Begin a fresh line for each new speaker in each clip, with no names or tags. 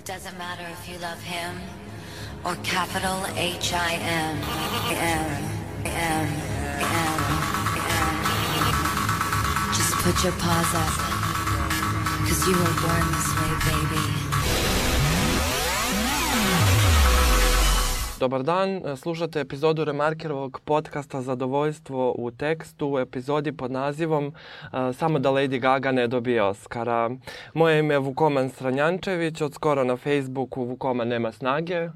It doesn't matter if you love him or capital H I M M M M M. Just put your paws up, cause you were born this way, baby.
Dobar dan, slušate epizodu Remarkerovog podcasta Zadovoljstvo u tekstu u epizodi pod nazivom uh, Samo da Lady Gaga ne dobije Oscara. Moje ime je Vukoman Stranjančević, od skoro na Facebooku Vukoman nema snage.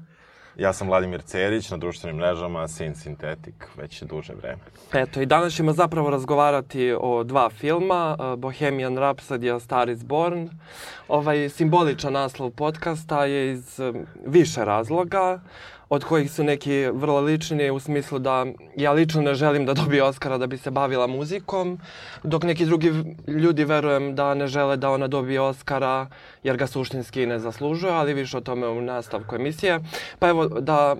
Ja sam Vladimir Cerić, na društvenim mrežama Sin Synthetic, već duže vreme.
Eto, i danas ćemo zapravo razgovarati o dva filma, uh, Bohemian Rhapsody, A Star is Born. Ovaj simboličan naslov podcasta je iz um, više razloga od kojih su neki vrlo lični u smislu da ja lično ne želim da dobije Oscara da bi se bavila muzikom, dok neki drugi ljudi verujem da ne žele da ona dobije Oscara jer ga suštinski ne zaslužuje, ali više o tome u nastavku emisije. Pa evo da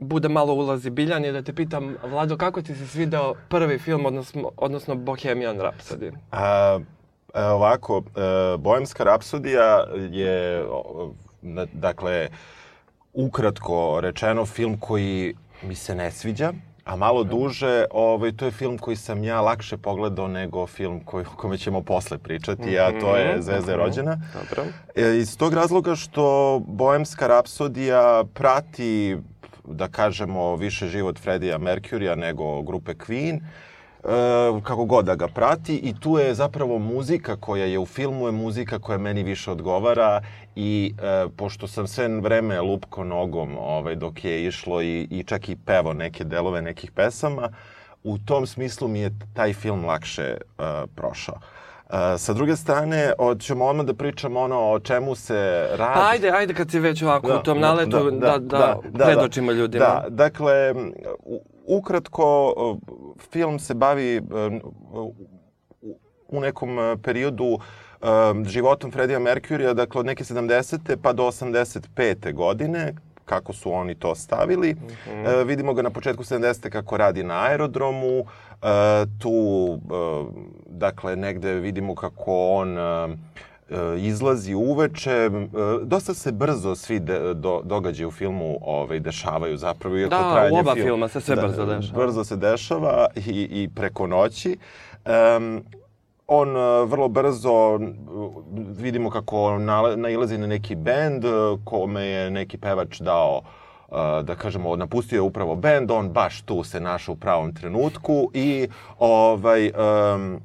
bude malo ulazi Biljan i da te pitam, Vlado, kako ti se svideo prvi film, odnosno, odnosno Bohemian Rhapsody?
A, e, ovako, e, Bohemska rapsodija je, dakle, ukratko rečeno film koji mi se ne sviđa, a malo duže, ovaj, to je film koji sam ja lakše pogledao nego film koji, o kome ćemo posle pričati, a to je
Mhm,
Zvezda je
mhm.
rođena.
Dobro.
E, iz tog razloga što Bohemska rapsodija prati, da kažemo, više život Freddija Mercurya nego grupe Queen, kako god da ga prati i tu je zapravo muzika koja je u filmu je muzika koja meni više odgovara i e, pošto sam sve vreme lupko nogom ovaj, dok je išlo i, i čak i pevo neke delove nekih pesama, u tom smislu mi je taj film lakše e, prošao. E, sa druge strane, hoćemo odmah da pričamo ono o čemu se radi.
Pa ajde, ajde kad si već ovako u tom naletu da, da, predočimo ljudima.
Da, dakle, ukratko, film se bavi u- u nekom e, periodu e, životom Freddija Mercurya, dakle od neke 70. pa do 85. godine, kako su oni to stavili. E, vidimo ga na početku 70. kako radi na aerodromu. E, tu, e, dakle, negde vidimo kako on e, izlazi uveče. Dosta se brzo svi de, do, događaji u filmu ovaj, dešavaju zapravo. Iako
Da, u
trajanje
oba
film-
filma se sve brzo dešava.
Brzo se dešava i, i preko noći. Um, on vrlo brzo vidimo kako nailazi na neki bend kome je neki pevač dao e, da kažemo, napustio je upravo bend, on baš tu se našao u pravom trenutku i ovaj, em,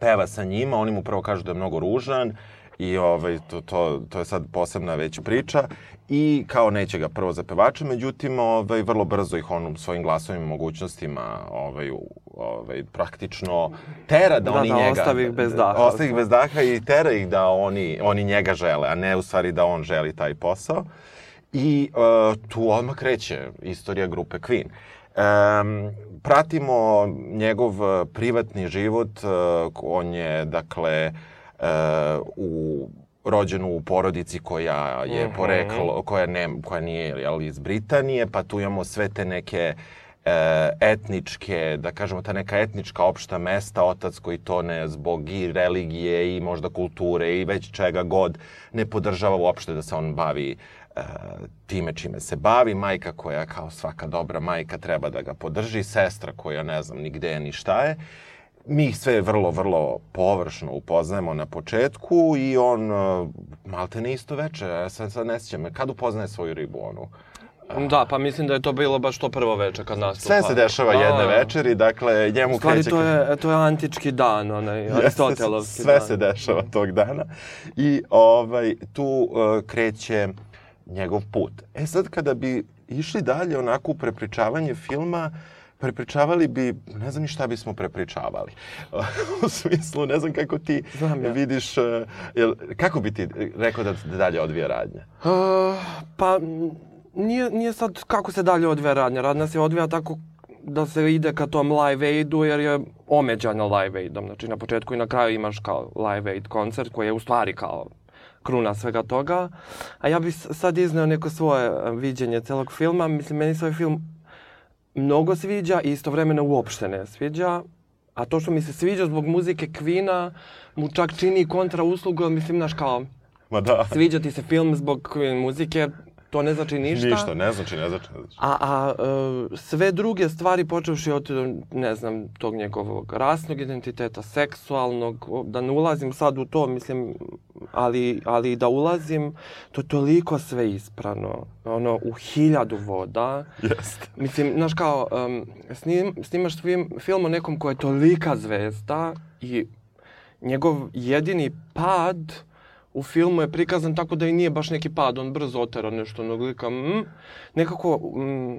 peva sa njima, oni mu prvo kažu da je mnogo ružan i ovaj, to, to, to je sad posebna već priča i kao neće ga prvo za pevača, međutim ovaj, vrlo brzo ih on svojim glasovima i mogućnostima ovaj, ovaj, praktično tera da,
Da,
oni
da,
njega...
ostavi ih bez daha.
Ostavi ih bez daha i tera ih da oni, oni njega žele, a ne u stvari da on želi taj posao. I uh, tu odmah kreće istorija grupe Queen. Um, pratimo njegov privatni život, uh, on je, dakle, uh, u rođen u porodici koja je
Mhm.
poreklo, koja, ne, koja nije jel, iz Britanije, pa tu imamo sve te neke e, etničke, da kažemo ta neka etnička opšta mesta, otac koji to ne zbog i religije i možda kulture i već čega god ne podržava uopšte da se on bavi time čime se bavi, majka koja kao svaka dobra majka treba da ga podrži, sestra koja ne znam ni gde je ni šta je. Mi ih sve vrlo, vrlo površno upoznajemo na početku i on e, malte ne isto veče, ja sad, sad ne sjećam, kad upoznaje svoju ribu onu?
Da, pa mislim da je to bilo baš to prvo veče kad nastupa.
Sve se dešava
Da.
jedne večeri, dakle, njemu
stvari,
kreće...
to je, to je antički dan, onaj Aristotelovski
sve
dan.
se dešava tog dana i ovaj, tu uh, kreće njegov put. E sad kada bi išli dalje onako u prepričavanje filma, prepričavali bi, ne znam ni šta bismo prepričavali. u smislu, ne znam kako ti
Znam ja.
vidiš, uh, jel, kako bi ti rekao da dalje odvija radnja?
Uh, pa, nije, nije sad kako se dalje odvija radnja. Radnja se odvija tako da se ide ka tom Live Aidu jer je omeđana Live Aidom. Znači na početku i na kraju imaš kao Live Aid koncert koji je u stvari kao kruna svega toga. A ja bih sad izneo neko svoje e, viđenje celog filma. Mislim, meni se ovaj film mnogo sviđa i istovremeno uopšte ne sviđa. A to što mi se sviđa zbog muzike Queen-a mu čak čini kontra uslugu, mislim, znaš kao,
Ma da.
sviđa ti se film zbog muzike, to ne znači ništa.
Ništa, ne znači, ne znači. Ne znači.
A, a e, sve druge stvari, počevši od, ne znam, tog njegovog rasnog identiteta, seksualnog, da ne ulazim sad u to, mislim, ali, ali da ulazim, to je toliko sve isprano, ono, u hiljadu voda.
Jeste.
Mislim, znaš kao, um, snim, snimaš film, film o nekom ko je tolika zvezda i njegov jedini pad u filmu je prikazan tako da i nije baš neki pad, on brzo otera nešto onog lika. Mm, nekako, mm,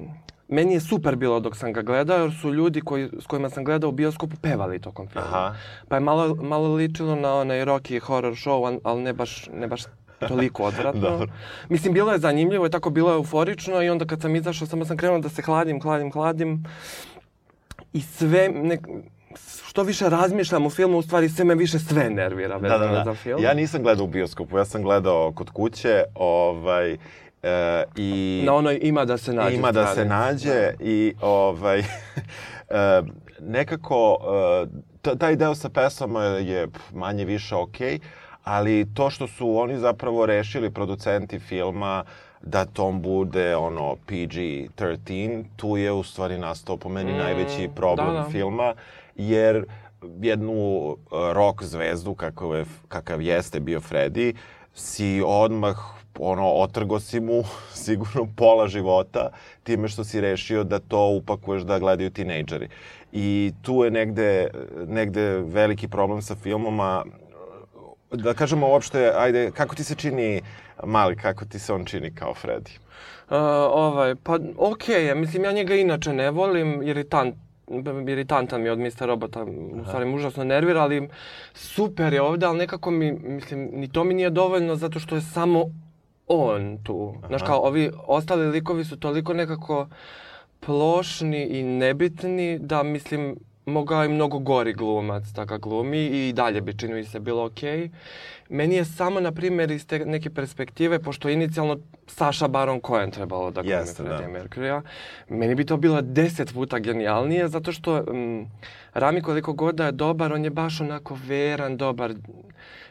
meni je super bilo dok sam ga gledao, jer su ljudi koji, s kojima sam gledao u bioskopu pevali tokom filma.
Aha.
Pa je malo, malo ličilo na onaj Rocky horror show, al- ali ne baš, ne baš toliko odvratno.
Dobro.
Mislim, bilo je zanimljivo i tako bilo je euforično i onda kad sam izašao, samo sam krenuo da se hladim, hladim, hladim. I sve, ne, što više razmišljam o filmu, u stvari sve me više sve nervira
Da,
vezano
da,
za
da.
film.
Ja nisam gledao u bioskopu, ja sam gledao kod kuće, ovaj, e, i...
Na onoj ima da se nađe
Ima da se nađe i ovaj, e, nekako e, taj deo sa pesama je manje više okej, ali to što su oni zapravo rešili producenti filma da tom bude ono PG-13, tu je u stvari nastao po meni
Mm,
najveći problem
da, da.
filma, jer jednu e, rock zvezdu kakav, je, kakav jeste bio Freddy, si odmah ono, otrgo si mu sigurno pola života time što si rešio da to upakuješ da gledaju tinejdžeri. I tu je negde, negde veliki problem sa filmom, a da kažemo uopšte, ajde, kako ti se čini Mali, kako ti se on čini kao Freddy?
Uh, ovaj, pa okej, okay, mislim ja njega inače ne volim, iritant, iritantan mi je od Mr. Robota, u stvari me užasno nervira, ali super je ovde, ali nekako mi, mislim, ni to mi nije dovoljno zato što je samo on tu. Znaš
Aha.
kao, ovi ostali likovi su toliko nekako plošni i nebitni da, mislim, mogao je mnogo gori glumac da ga glumi i dalje bi čini mi se bilo okej. Meni je samo, na primjer, iz te neke perspektive, pošto je inicijalno Saša Baron Cohen trebalo da glumi
Jeste, da.
Freddie Mercury-a, meni bi to bilo deset puta genijalnije, zato što mm, Rami koliko god da je dobar, on je baš onako veran, dobar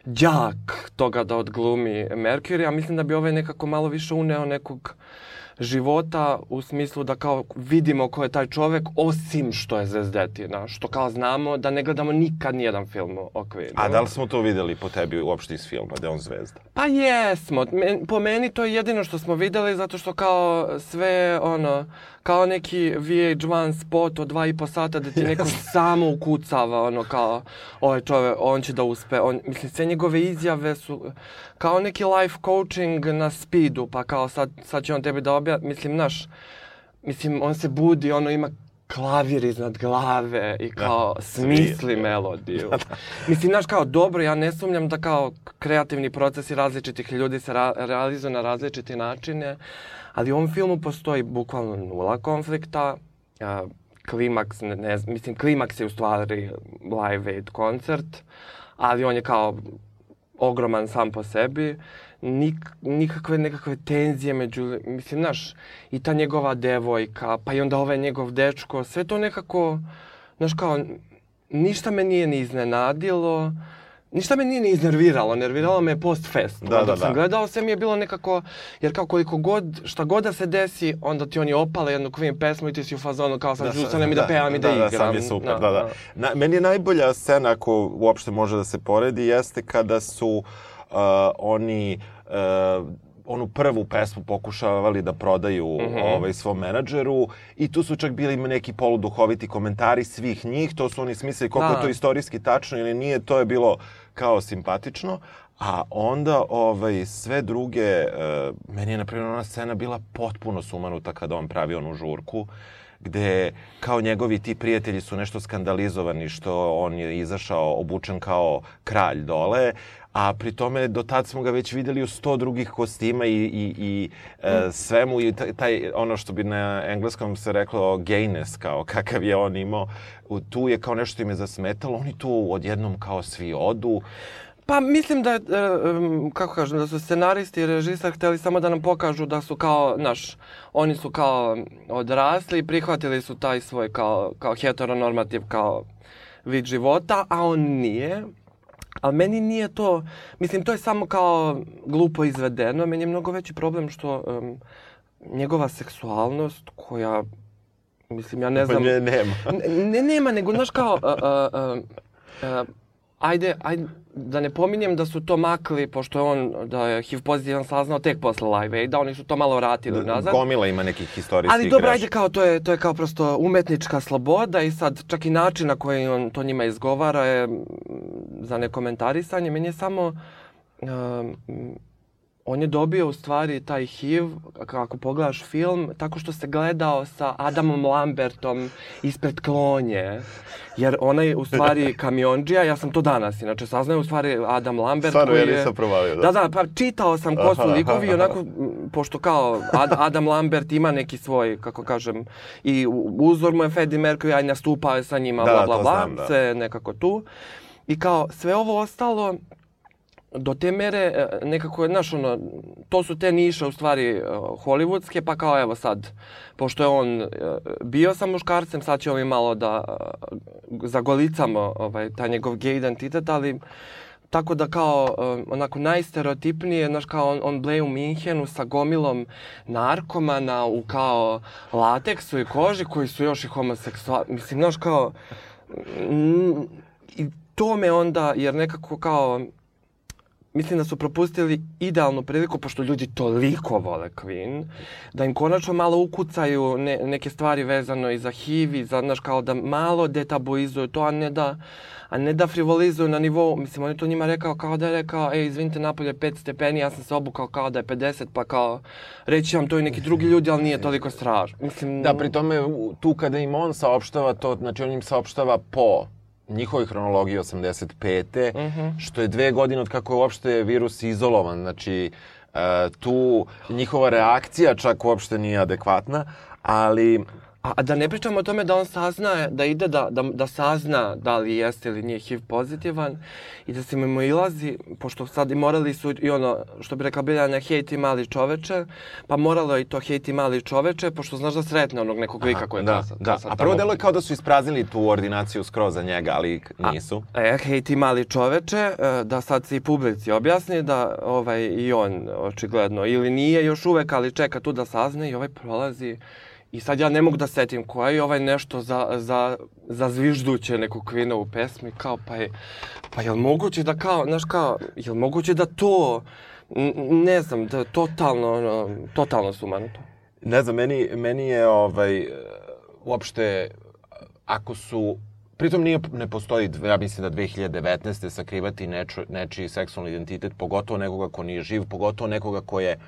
đak toga da odglumi Mercury, a mislim da bi ovaj nekako malo više uneo nekog života u smislu da kao vidimo ko je taj čovek osim što je zvezdetina, što kao znamo da ne gledamo nikad nijedan film o Queenu.
A da li smo to videli po tebi uopšte iz filma, da je on zvezda?
Pa jesmo. Men, po meni to je jedino što smo videli zato što kao sve ono, kao neki VH1 spot od dva i po sata da ti neko samo ukucava ono kao ovaj čovek, on će da uspe. On, mislim, sve njegove izjave su kao neki life coaching na speedu, pa kao sad, sad će on tebi da obja, mislim, naš, mislim, on se budi, ono ima klavir iznad glave i kao
Da,
smisli
svira.
melodiju. Mislim, znaš, kao dobro, ja ne sumnjam da kao kreativni procesi različitih ljudi se ra realizuju na različite načine, ali u ovom filmu postoji bukvalno nula konflikta, a, klimaks, ne, ne, znam, mislim, klimaks je u stvari live aid koncert, ali on je kao ogroman sam po sebi, nik, nikakve nekakve tenzije među, mislim, znaš, i ta njegova devojka, pa i onda ovaj njegov dečko, sve to nekako, znaš, kao, ništa me nije ni iznenadilo, ništa me nije ni iznerviralo, nerviralo me post fest.
Da, da,
sam
da.
gledao, sve mi je bilo nekako, jer kao koliko god, šta god da se desi, onda ti oni opale jednu Queen pesmu i ti si u fazonu kao sad da, ustanem i da pevam i da, igram.
Da, sam je super, da, da. Na, meni je najbolja scena, ako uopšte može da se poredi, jeste kada su uh, oni uh, onu prvu pesmu pokušavali da prodaju mm. -hmm. ovaj, svom menadžeru i tu su čak bili neki poluduhoviti komentari svih njih, to su oni smislili koliko
Da.
je to istorijski tačno ili nije, to je bilo kao simpatično. A onda ovaj, sve druge, uh, meni je na primjer ona scena bila potpuno sumanuta kada on pravi onu žurku gde kao njegovi ti prijatelji su nešto skandalizovani što on je izašao obučen kao kralj dole, a pri tome do tad smo ga već videli u sto drugih kostima i, i, i e, svemu i taj, ono što bi na engleskom se reklo gayness kao kakav je on imao, u- tu je kao nešto im je zasmetalo, oni tu odjednom kao svi odu,
Pa mislim da e, kako kažem, da su scenaristi i režisar hteli samo da nam pokažu da su kao, naš, oni su kao odrasli i prihvatili su taj svoj kao, kao heteronormativ, kao vid života, a on nije. Ali meni nije to, mislim, to je samo kao glupo izvedeno. Meni je mnogo veći problem što um, njegova seksualnost koja, mislim, ja ne
Pa
znam...
ne, nema.
Ne, ne, nema, nego, znaš, kao, uh, uh, uh, ajde, ajde, da ne pominjem da su to makli, pošto je on, da je HIV pozitivan saznao tek posle Live Aida, oni su to malo vratili nazad.
Gomila ima nekih historijskih
Ali dobro, ajde, kao to je, to je kao prosto umetnička sloboda i sad čak i način na koji on to njima izgovara je za nekomentarisanje. Meni je samo... Um, on je dobio u stvari taj HIV, kako pogledaš film, tako što se gledao sa Adamom Lambertom ispred klonje. Jer onaj u stvari kamionđija, ja sam to danas inače saznao, u stvari Adam Lambert
Stvarno,
koji
ja
je...
nisam provalio, da.
Da, da, pa čitao sam ko su likovi i onako, pošto kao Ad, Adam Lambert ima neki svoj, kako kažem, i uzor mu je Freddie Mercury, aj nastupao je sa njima,
Da,
bla, bla, bla,
znam, da.
sve nekako tu. I kao, sve ovo ostalo, do te mere e, nekako je, znaš, ono, to su te niše u stvari e, hollywoodske, pa kao evo sad, pošto je on e, bio sa muškarcem, sad ćemo mi malo da zagolicamo ovaj, taj njegov gay identitet, ali tako da kao onako najstereotipnije, znaš kao on, on bleje u Minhenu sa gomilom narkomana u kao lateksu i koži koji su još i homoseksualni. Mislim, znaš kao, i to me onda, jer nekako kao, mislim da su propustili idealnu priliku, pošto ljudi toliko vole Queen, da im konačno malo ukucaju ne, neke stvari vezano i za HIV i za, znaš, kao da malo detabuizuju to, a ne da, a ne da frivolizuju na nivou, mislim, on je to njima rekao kao da je rekao, ej, izvinite, napolje je 5 stepeni, ja sam se obukao kao da je 50, pa kao, reći vam to i neki drugi ljudi, ali nije toliko strašno. Mislim,
Da, pri tome tu kada im on saopštava to, znači on im saopštava po njihovoj hronologiji 85.
Mhm.
što je dve godine od kako je uopšte virus izolovan. Znači, e, tu njihova reakcija čak uopšte nije adekvatna, ali
A, a da ne pričamo o tome da on sazna, da ide da, da, da sazna da li jeste ili nije HIV pozitivan i da se mimo ilazi, pošto sad i morali su i ono, što bi rekla Biljana, hej ti mali čoveče, pa moralo je i to hej ti mali čoveče, pošto znaš da sretne onog nekog lika koji je
da,
sad-
da.
sad
A prvo delo je kao da su ispraznili tu ordinaciju skroz za njega, ali nisu.
E, hej ti mali čoveče, e, da sad se i publici objasni da ovaj, i on očigledno ili nije još uvek, ali čeka tu da sazne i ovaj prolazi I sad ja ne mogu da setim koja je ovaj nešto za, za, za zvižduće neku kvina u pesmi, kao pa je, pa je li moguće da kao, znaš kao, je li moguće da to, ne znam, da totalno, ono, totalno sumanuto.
Ne znam, meni, meni je ovaj, uopšte, ako su Pritom nije, ne postoji, ja mislim da 2019. sakrivati neču, nečiji seksualni identitet, pogotovo nekoga ko nije živ, pogotovo nekoga ko je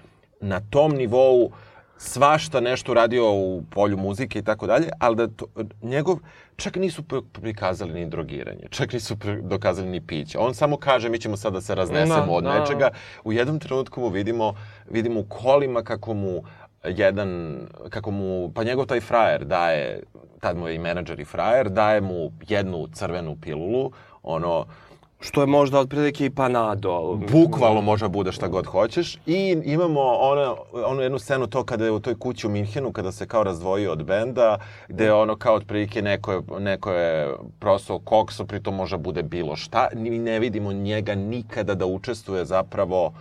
na tom nivou svašta nešto radio u polju muzike i tako dalje, ali da to, njegov, čak nisu pr- prikazali ni drogiranje, čak nisu dokazali ni piće. On samo kaže, mi ćemo sad da se raznesemo
Da,
od
da.
nečega. U jednom trenutku mu vidimo, vidimo u kolima kako mu jedan, kako mu, pa njegov taj frajer daje, tad mu je i menadžer i frajer, daje mu jednu crvenu pilulu, ono,
Što je možda otprilike i panadol.
bukvalno može bude šta god hoćeš. I imamo ono, onu jednu scenu to kada je u toj kući u Minhenu, kada se kao razdvojio od benda, gde ono kao otprilike neko je, neko je prosao kokso, pritom može bude bilo šta. Mi ne vidimo njega nikada da učestvuje zapravo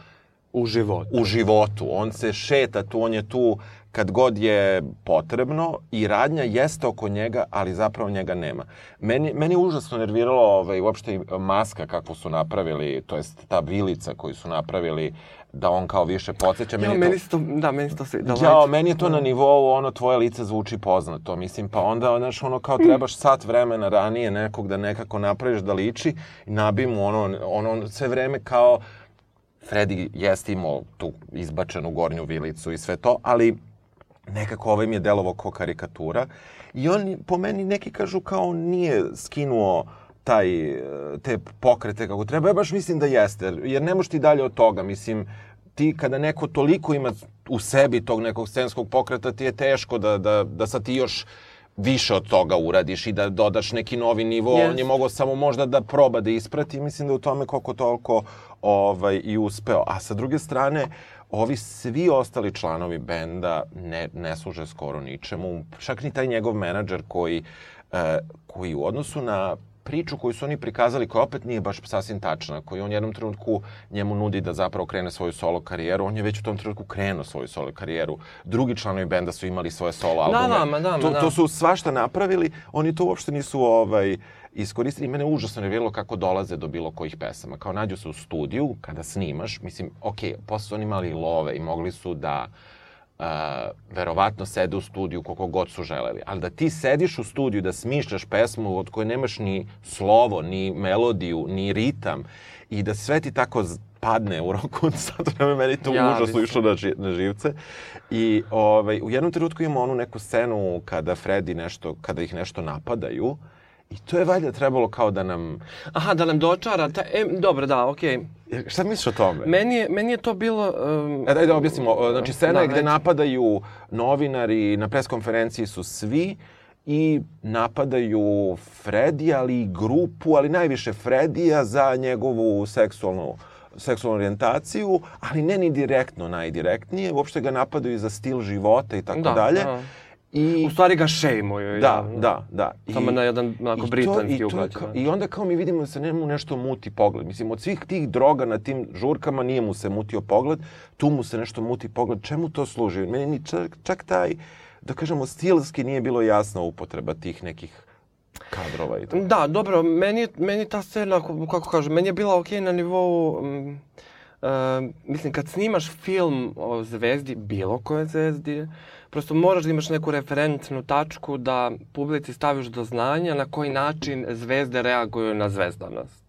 U životu.
u životu. On se šeta tu, on je tu kad god je potrebno i radnja jeste oko njega, ali zapravo njega nema. Meni, meni je užasno nerviralo ovaj, uopšte maska kakvu su napravili, to jest ta vilica koju su napravili, da on kao više podsjeća.
Ja,
Meni,
meni
to,
da, meni to se, da
ja, meni je to na nivou, ono, tvoje lice zvuči poznato. Mislim, pa onda, znaš, ono, kao trebaš sat vremena ranije nekog da nekako napraviš da liči i nabij mu ono, ono, sve vreme kao, Freddy jeste imao tu izbačenu gornju vilicu i sve to, ali nekako ovaj mi je delovo ko karikatura. I on, po meni, neki kažu kao nije skinuo taj, e, te pokrete kako treba. Ja baš mislim da jeste, jer- ne možeš ti dalje od toga. Mislim, ti kada neko toliko ima u sebi tog nekog scenskog pokreta, ti je teško da, da, da sad ti još više od toga uradiš i da dodaš neki novi nivo.
Yes.
On je mogao samo možda da proba da isprati mislim da u tome koliko toliko ovaj, i uspeo. A sa druge strane, ovi svi ostali članovi benda ne, ne služe skoro ničemu. Čak ni taj njegov menadžer koji, e, koji u odnosu na priču koju su oni prikazali, koja opet nije baš sasvim tačna, koju on jednom trenutku njemu nudi da zapravo krene svoju solo karijeru, on je već u tom trenutku krenuo svoju solo karijeru. Drugi članovi benda su imali svoje solo albume.
da, ma da, ma
to,
da.
to su svašta napravili, oni to uopšte nisu ovaj, iskoristili. Mene užasno nerviralo kako dolaze do bilo kojih pesama. Kao nađu se u studiju, kada snimaš, mislim, ok, posle su oni imali love i mogli su da uh, verovatno sede u studiju koliko god su želeli. Ali da ti sediš u studiju da smišljaš pesmu od koje nemaš ni slovo, ni melodiju, ni ritam i da sve ti tako padne u roku sata vremena, meni to
Ja,
užasno išlo na, ži, na živce. I ovaj, u jednom trenutku imamo onu neku scenu kada Freddy nešto, kada ih nešto napadaju I to je valjda trebalo kao da nam...
Aha, da nam dočara, ta, e, dobro, da, okej.
E, Šta misliš o tome?
Meni, je, meni je to bilo... Um,
E, daj da objasnimo. Znači, scena
Da,
je gde
reći.
napadaju novinari, na preskonferenciji su svi i napadaju Fredija, ali i grupu, ali najviše Fredija za njegovu seksualnu seksualnu orijentaciju, ali ne ni direktno najdirektnije, uopšte ga napadaju za stil života i tako
Da,
dalje.
da.
I
u stvari ga šejmuju.
Da,
javno.
da, da.
Samo na jedan onako
i
britanski
i
ugrađen.
I onda kao mi vidimo da se njemu nešto muti pogled. Mislim, od svih tih droga na tim žurkama nije mu se mutio pogled, tu mu se nešto muti pogled. Čemu to služi? Meni ni čak, čak taj, da kažemo, stilski nije bilo jasna upotreba tih nekih kadrova i to.
Da, dobro, meni, meni ta scena, kako kažem, meni je bila okej na nivou... mm, e, mislim, kad snimaš film o zvezdi, bilo koje zvezdi, prosto moraš da imaš neku referentnu tačku da publici staviš do znanja na koji način zvezde reaguju na zvezdanost.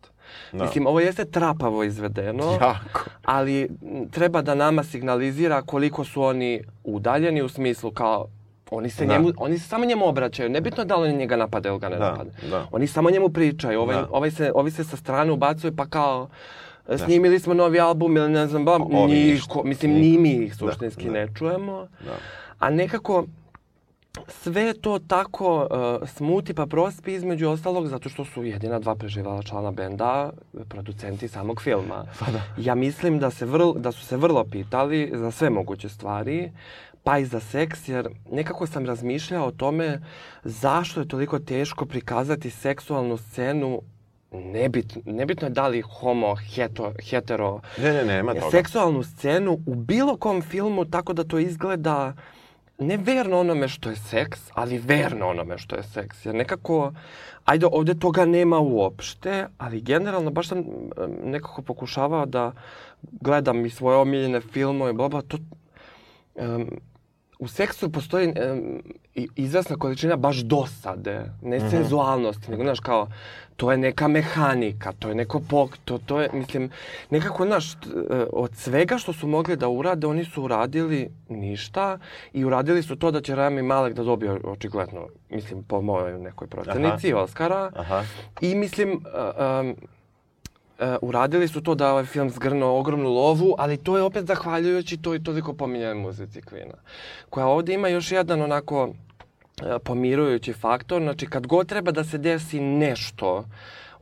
Da.
Mislim, ovo jeste trapavo izvedeno,
Jako.
ali treba da nama signalizira koliko su oni udaljeni u smislu kao oni se,
Da.
njemu, oni se samo njemu obraćaju. Nebitno da li njega napade ili ga ne
Da,
napade.
da.
Oni samo njemu pričaju. Ovaj,
Da.
ovaj se, ovi se sa strane ubacuju pa kao snimili smo novi album ili ne znam, ba, niko, mislim,
Ni-
mi ih suštinski
da.
ne čujemo.
Da.
A nekako sve to tako uh, smuti pa prospi između ostalog zato što su jedina dva preživala člana benda producenti samog filma.
Pa da.
Ja mislim da, se vrl, da su se vrlo pitali za sve moguće stvari, pa i za seks, jer nekako sam razmišljao o tome zašto je toliko teško prikazati seksualnu scenu Nebit, nebitno je da li homo, heto, hetero,
Ne, ne, nema toga.
seksualnu scenu u bilo kom filmu tako da to izgleda ne verno onome što je seks, ali verno onome što je seks. Jer nekako, ajde, ovde toga nema uopšte, ali generalno baš sam nekako pokušavao da gledam i svoje omiljene filmove, bla, bla, to... em, u seksu postoji um, izvesna količina baš dosade, ne
Mhm.
senzualnosti, nego, znaš, kao, to je neka mehanika, to je neko pok, to, to je, mislim, nekako, znaš, e, od svega što su mogli da urade, oni su uradili ništa i uradili su to da će Rami Malek da dobije očigledno, mislim, po mojoj nekoj procenici Oscara.
Aha.
I mislim, um, uh, uradili su to da ovaj film zgrnuo ogromnu lovu, ali to je opet zahvaljujući toj toliko pominjanoj muzici Queen-a. Koja ovde ima još jedan onako e, pomirujući faktor, znači kad god treba da se desi nešto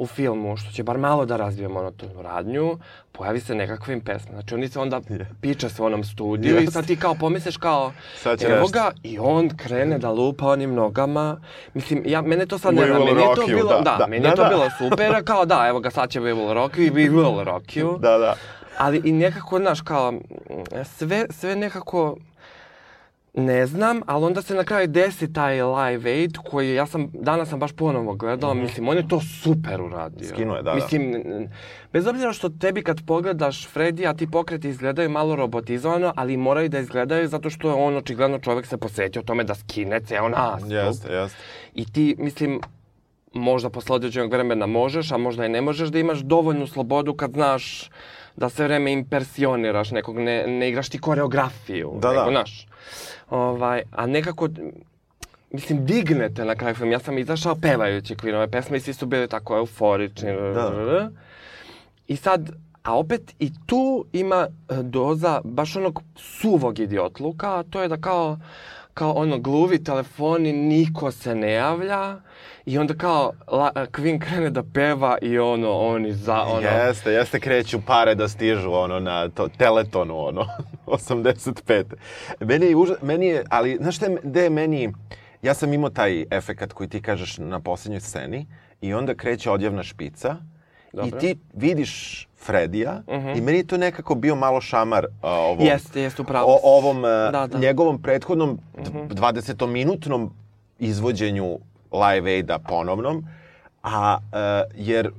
u filmu, što će bar malo da razvije monotonu radnju, pojavi se nekakvim pesma. Znači oni se onda piče se u onom studiju i sad ti kao pomisliš kao,
Sad
evo ga, i on krene da lupa onim nogama. Mislim, ja, mene to sad ne
We
zna,
Will
meni je to bilo,
da,
da,
da,
meni
da,
je to
da.
bilo super, kao da, evo ga sad će We Will Rock You i We Will Rock You.
Da, da.
Ali i nekako, znaš, kao, sve, sve nekako ne znam, ali onda se na kraju desi taj Live Aid koji ja sam, danas sam baš ponovo gledao, mislim, on je to super uradio.
Skinuo je, da, da.
Mislim, bez obzira što tebi kad pogledaš Freddy, a ti pokreti izgledaju malo robotizovano, ali moraju da izgledaju zato što je on očigledno čovek se posvetio tome da skine ceo nastup.
Jeste, jeste.
I ti, mislim, možda posle određenog vremena možeš, a možda i ne možeš da imaš dovoljnu slobodu kad znaš da sve vreme impersioniraš nekog, ne, ne igraš ti koreografiju.
Da,
nego,
da.
Znaš, ovaj, a nekako, mislim, dignete na kraju filma. Ja sam izašao pevajući Queenove pesme i svi su bili tako euforični.
Da.
I sad, a opet i tu ima e, doza baš onog suvog idiotluka, a to je da kao, kao ono gluvi telefoni, niko se ne javlja i onda kao la, Queen krene da peva i ono, oni za, ono,
Jeste, jeste, kreću pare da stižu ono na to, teletonu, ono, 85. Meni je, uža, meni je, ali, znaš šta je, gde je meni, ja sam imao taj efekat koji ti kažeš na posljednjoj sceni i onda kreće odjevna špica
Dobro.
i ti vidiš Fredija i meni to nekako bio malo šamar uh, ovom,
Jeste, jeste, upravo
o, ovom uh,
Da, da.
njegovom prethodnom d- 20-minutnom izvođenju Live Aida ponovnom, a uh, jer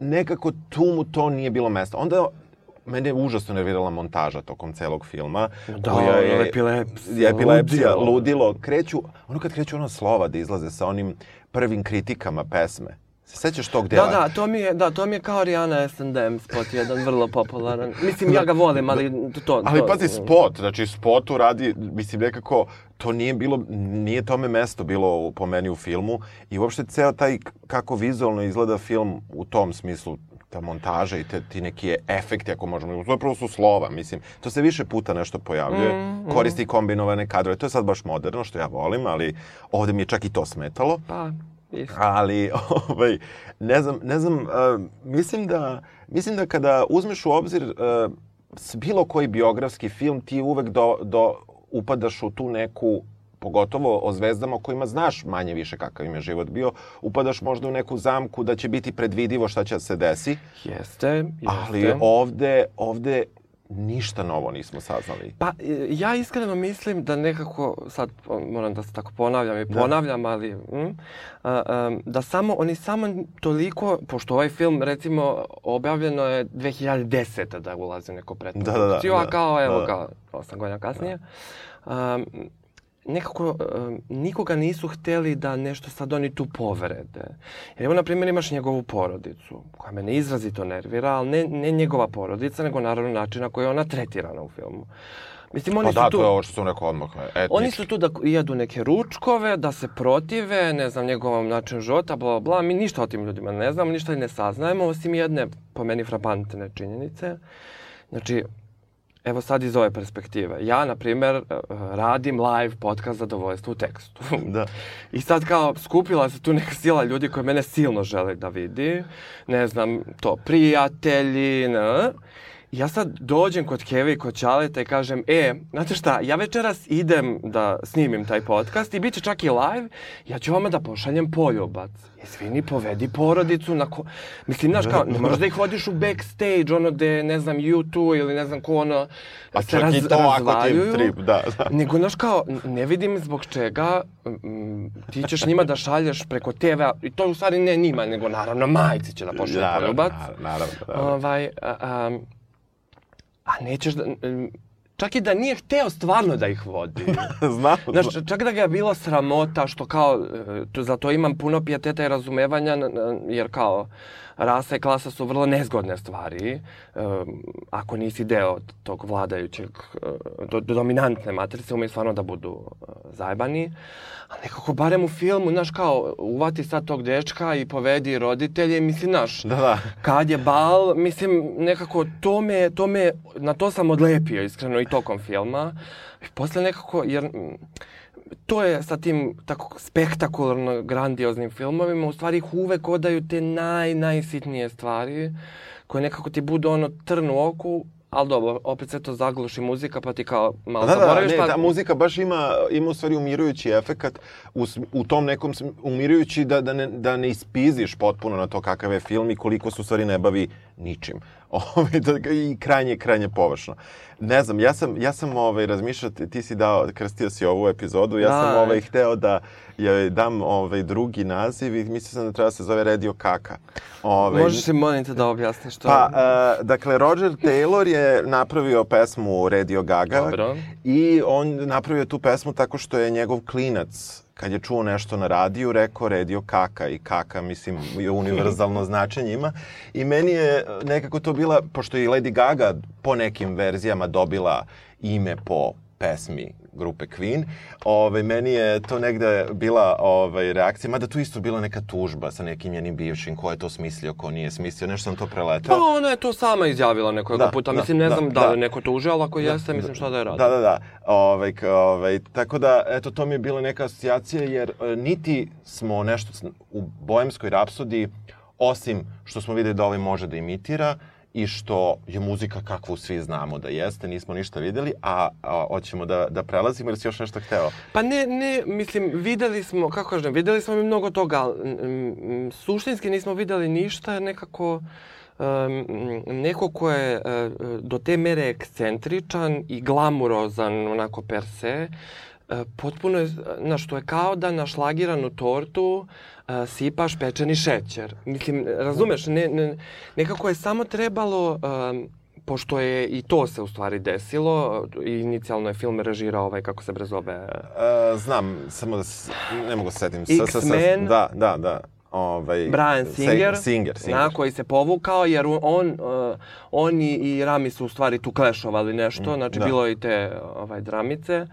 nekako tu mu to nije bilo mesta. Onda mene je užasno nervirala montaža tokom celog filma.
Da,
koja je,
epilepsija,
epilepsija,
ludilo.
ludilo. Kreću, ono kad kreću ono slova da izlaze sa onim prvim kritikama pesme. Se sećaš tog dela?
Da, da, to mi je, da, to mi je kao Rihanna S&M spot, jedan vrlo popularan. Mislim, ja ga volim, ali to... to
Ali pazi, spot, znači spotu radi, mislim nekako, to nije bilo, nije tome mesto bilo po meni u filmu i uopšte ceo taj kako vizualno izgleda film u tom smislu, ta montaža i te, ti neki efekti, ako možemo, zapravo su slova, mislim, to se više puta nešto pojavljuje,
Mm,
koristi kombinovane kadrove, to je sad baš moderno, što ja volim, ali ovde mi je čak i to smetalo.
Pa, isto.
Ali, ovaj, ne znam, ne znam, uh, mislim da, mislim da kada uzmeš u obzir uh, bilo koji biografski film, ti uvek do, do, upadaš u tu neku pogotovo o zvezdama kojima znaš manje više kakav im je život bio, upadaš možda u neku zamku da će biti predvidivo šta će da se desi,
Jeste, jeste.
ali ovde, ovde ništa novo nismo saznali.
Pa, e, ja iskreno mislim da nekako, sad moram da se tako ponavljam i ponavljam, ali mm, a, a, da samo, oni samo toliko, pošto ovaj film, recimo, objavljeno je 2010. da ulazi u neku
Da, da, da,
pretprodukciju, a
da,
kao, evo
da.
ga, osam godina kasnije. A, nekako a, nikoga nisu hteli da nešto sad oni tu povrede. Jer evo, na primjer, imaš njegovu porodicu, koja mene izrazito nervira, ali ne, ne njegova porodica, nego naravno način na koji je ona tretirana u filmu. Mislim, oni
Pa
su
da,
tu...
to je ovo što sam rekao odmah. Etnički.
Oni su tu da jedu neke ručkove, da se protive, ne znam, njegovom načinu života, bla, bla, bla. Mi ništa o tim ljudima ne znamo, ništa i ne saznajemo, osim jedne, po meni, frapantne činjenice. Znači, evo sad iz ove perspektive. Ja, na primjer, eh, radim live podcast Zadovoljstvo u tekstu.
Da.
I sad kao skupila se tu neka sila ljudi koje mene silno žele da vidi. Ne znam, to prijatelji, ne. Ja sad dođem kod Keve i kod Ćaleta i kažem, e, znate šta, ja večeras idem da snimim taj podcast i bit će čak i live, ja ću vama da pošaljem poljubac. Izvini, povedi porodicu na ko... Mislim, znaš kao, ne možeš da ih vodiš u backstage, ono gde, ne znam, U2 ili ne znam ko, ono,
A
se raz,
i to ako ti je trip, da, da.
Nego, znaš kao, ne vidim zbog čega mm, ti ćeš njima da šalješ preko TV-a, i to u stvari ne njima, nego naravno majici će da pošalje poljubac.
naravno, naravno, naravno.
Ovaj, a, a, a nećeš da... Čak i da nije hteo stvarno da ih vodi.
Znam,
Znaš,
znam.
čak da ga je bilo sramota što kao, e, to, za to imam puno pijeteta i razumevanja, jer kao, rasa i klasa su vrlo nezgodne stvari, e, ako nisi deo tog vladajućeg, e, do, dominantne matrice, umeju stvarno da budu e, zajebani. A nekako, barem u filmu, znaš, kao, uvati sad tog dečka i povedi roditelje, mislim, znaš,
Da, da.
kad je bal, mislim, nekako to me, to me, na to sam odlepio iskreno i tokom filma. I posle nekako, jer mm, to je sa tim tako spektakularno grandioznim filmovima, u stvari ih uvek odaju te naj, najsitnije stvari, koje nekako ti budu ono trn u oku, ali dobro, opet se to zagluši muzika, pa ti kao malo
Da, da,
zaboraviš,
ne,
pa...
ta muzika baš ima, ima u stvari umirujući efekat u, u tom nekom, umirujući da, da, ne, da ne ispiziš potpuno na to kakav je film i koliko se u stvari ne bavi ničim. Ove, da, I krajnje, krajnje površno. Ne znam, ja sam, ja sam ovaj, razmišljao, ti- si dao, krstio si ovu epizodu, ja sam
Da.
ovaj, hteo da joj dam ovaj, drugi naziv i mislio sam da treba da se zove Radio Kaka. Ovaj,
Možeš li molim te da objasniš to?
Pa, uh, dakle, Roger Taylor je napravio pesmu Radio Gaga
Dobro.
i on napravio tu pesmu tako što je njegov klinac kad je čuo nešto na radiju, rekao Radio Kaka i Kaka, mislim, je univerzalno značenje ima. I meni je nekako to bila, pošto je i Lady Gaga po nekim verzijama dobila ime po pesmi grupe Queen. Ove, meni je to negde bila ovaj, reakcija, mada tu isto bila neka tužba sa nekim njenim bivšim, ko je to smislio, ko nije smislio, nešto sam to preletao.
Pa ona je to sama izjavila nekoga
Da,
puta.
da,
mislim, ne
da,
znam da,
da.
je neko tužio, ali ako jeste, mislim šta da je radio.
Da, da, da. K- ovaj, tako da, eto, to mi je bila neka asocijacija, jer e, niti smo nešto u Bojemskoj rapsodiji, osim što smo videli da ovaj može da imitira, i što je muzika kakvu svi znamo da jeste, nismo ništa videli, a, a hoćemo da, da prelazimo ili si još nešto hteo?
Pa ne, ne, mislim, videli smo, kako kažem, videli smo mi mnogo toga, ali mm, mm, suštinski nismo videli ništa, nekako um, neko ko je uh, do te mere ekscentričan i glamurozan, onako per se, uh, potpuno je, znaš, to je kao da na šlagiranu tortu uh, sipaš pečeni šećer. Mislim, razumeš, ne, ne, nekako je samo trebalo... Um, pošto je i to se u stvari desilo, inicijalno je film režirao ovaj, kako se bre zove?
Uh, znam, samo da se, ne mogu se setim.
X-Men.
Da, da, da ovaj
Brian Singer,
Singer, Singer.
Na, koji se povukao jer on uh, on i, Rami su u stvari tu klešovali nešto, mm, znači da. bilo je i te ovaj dramice.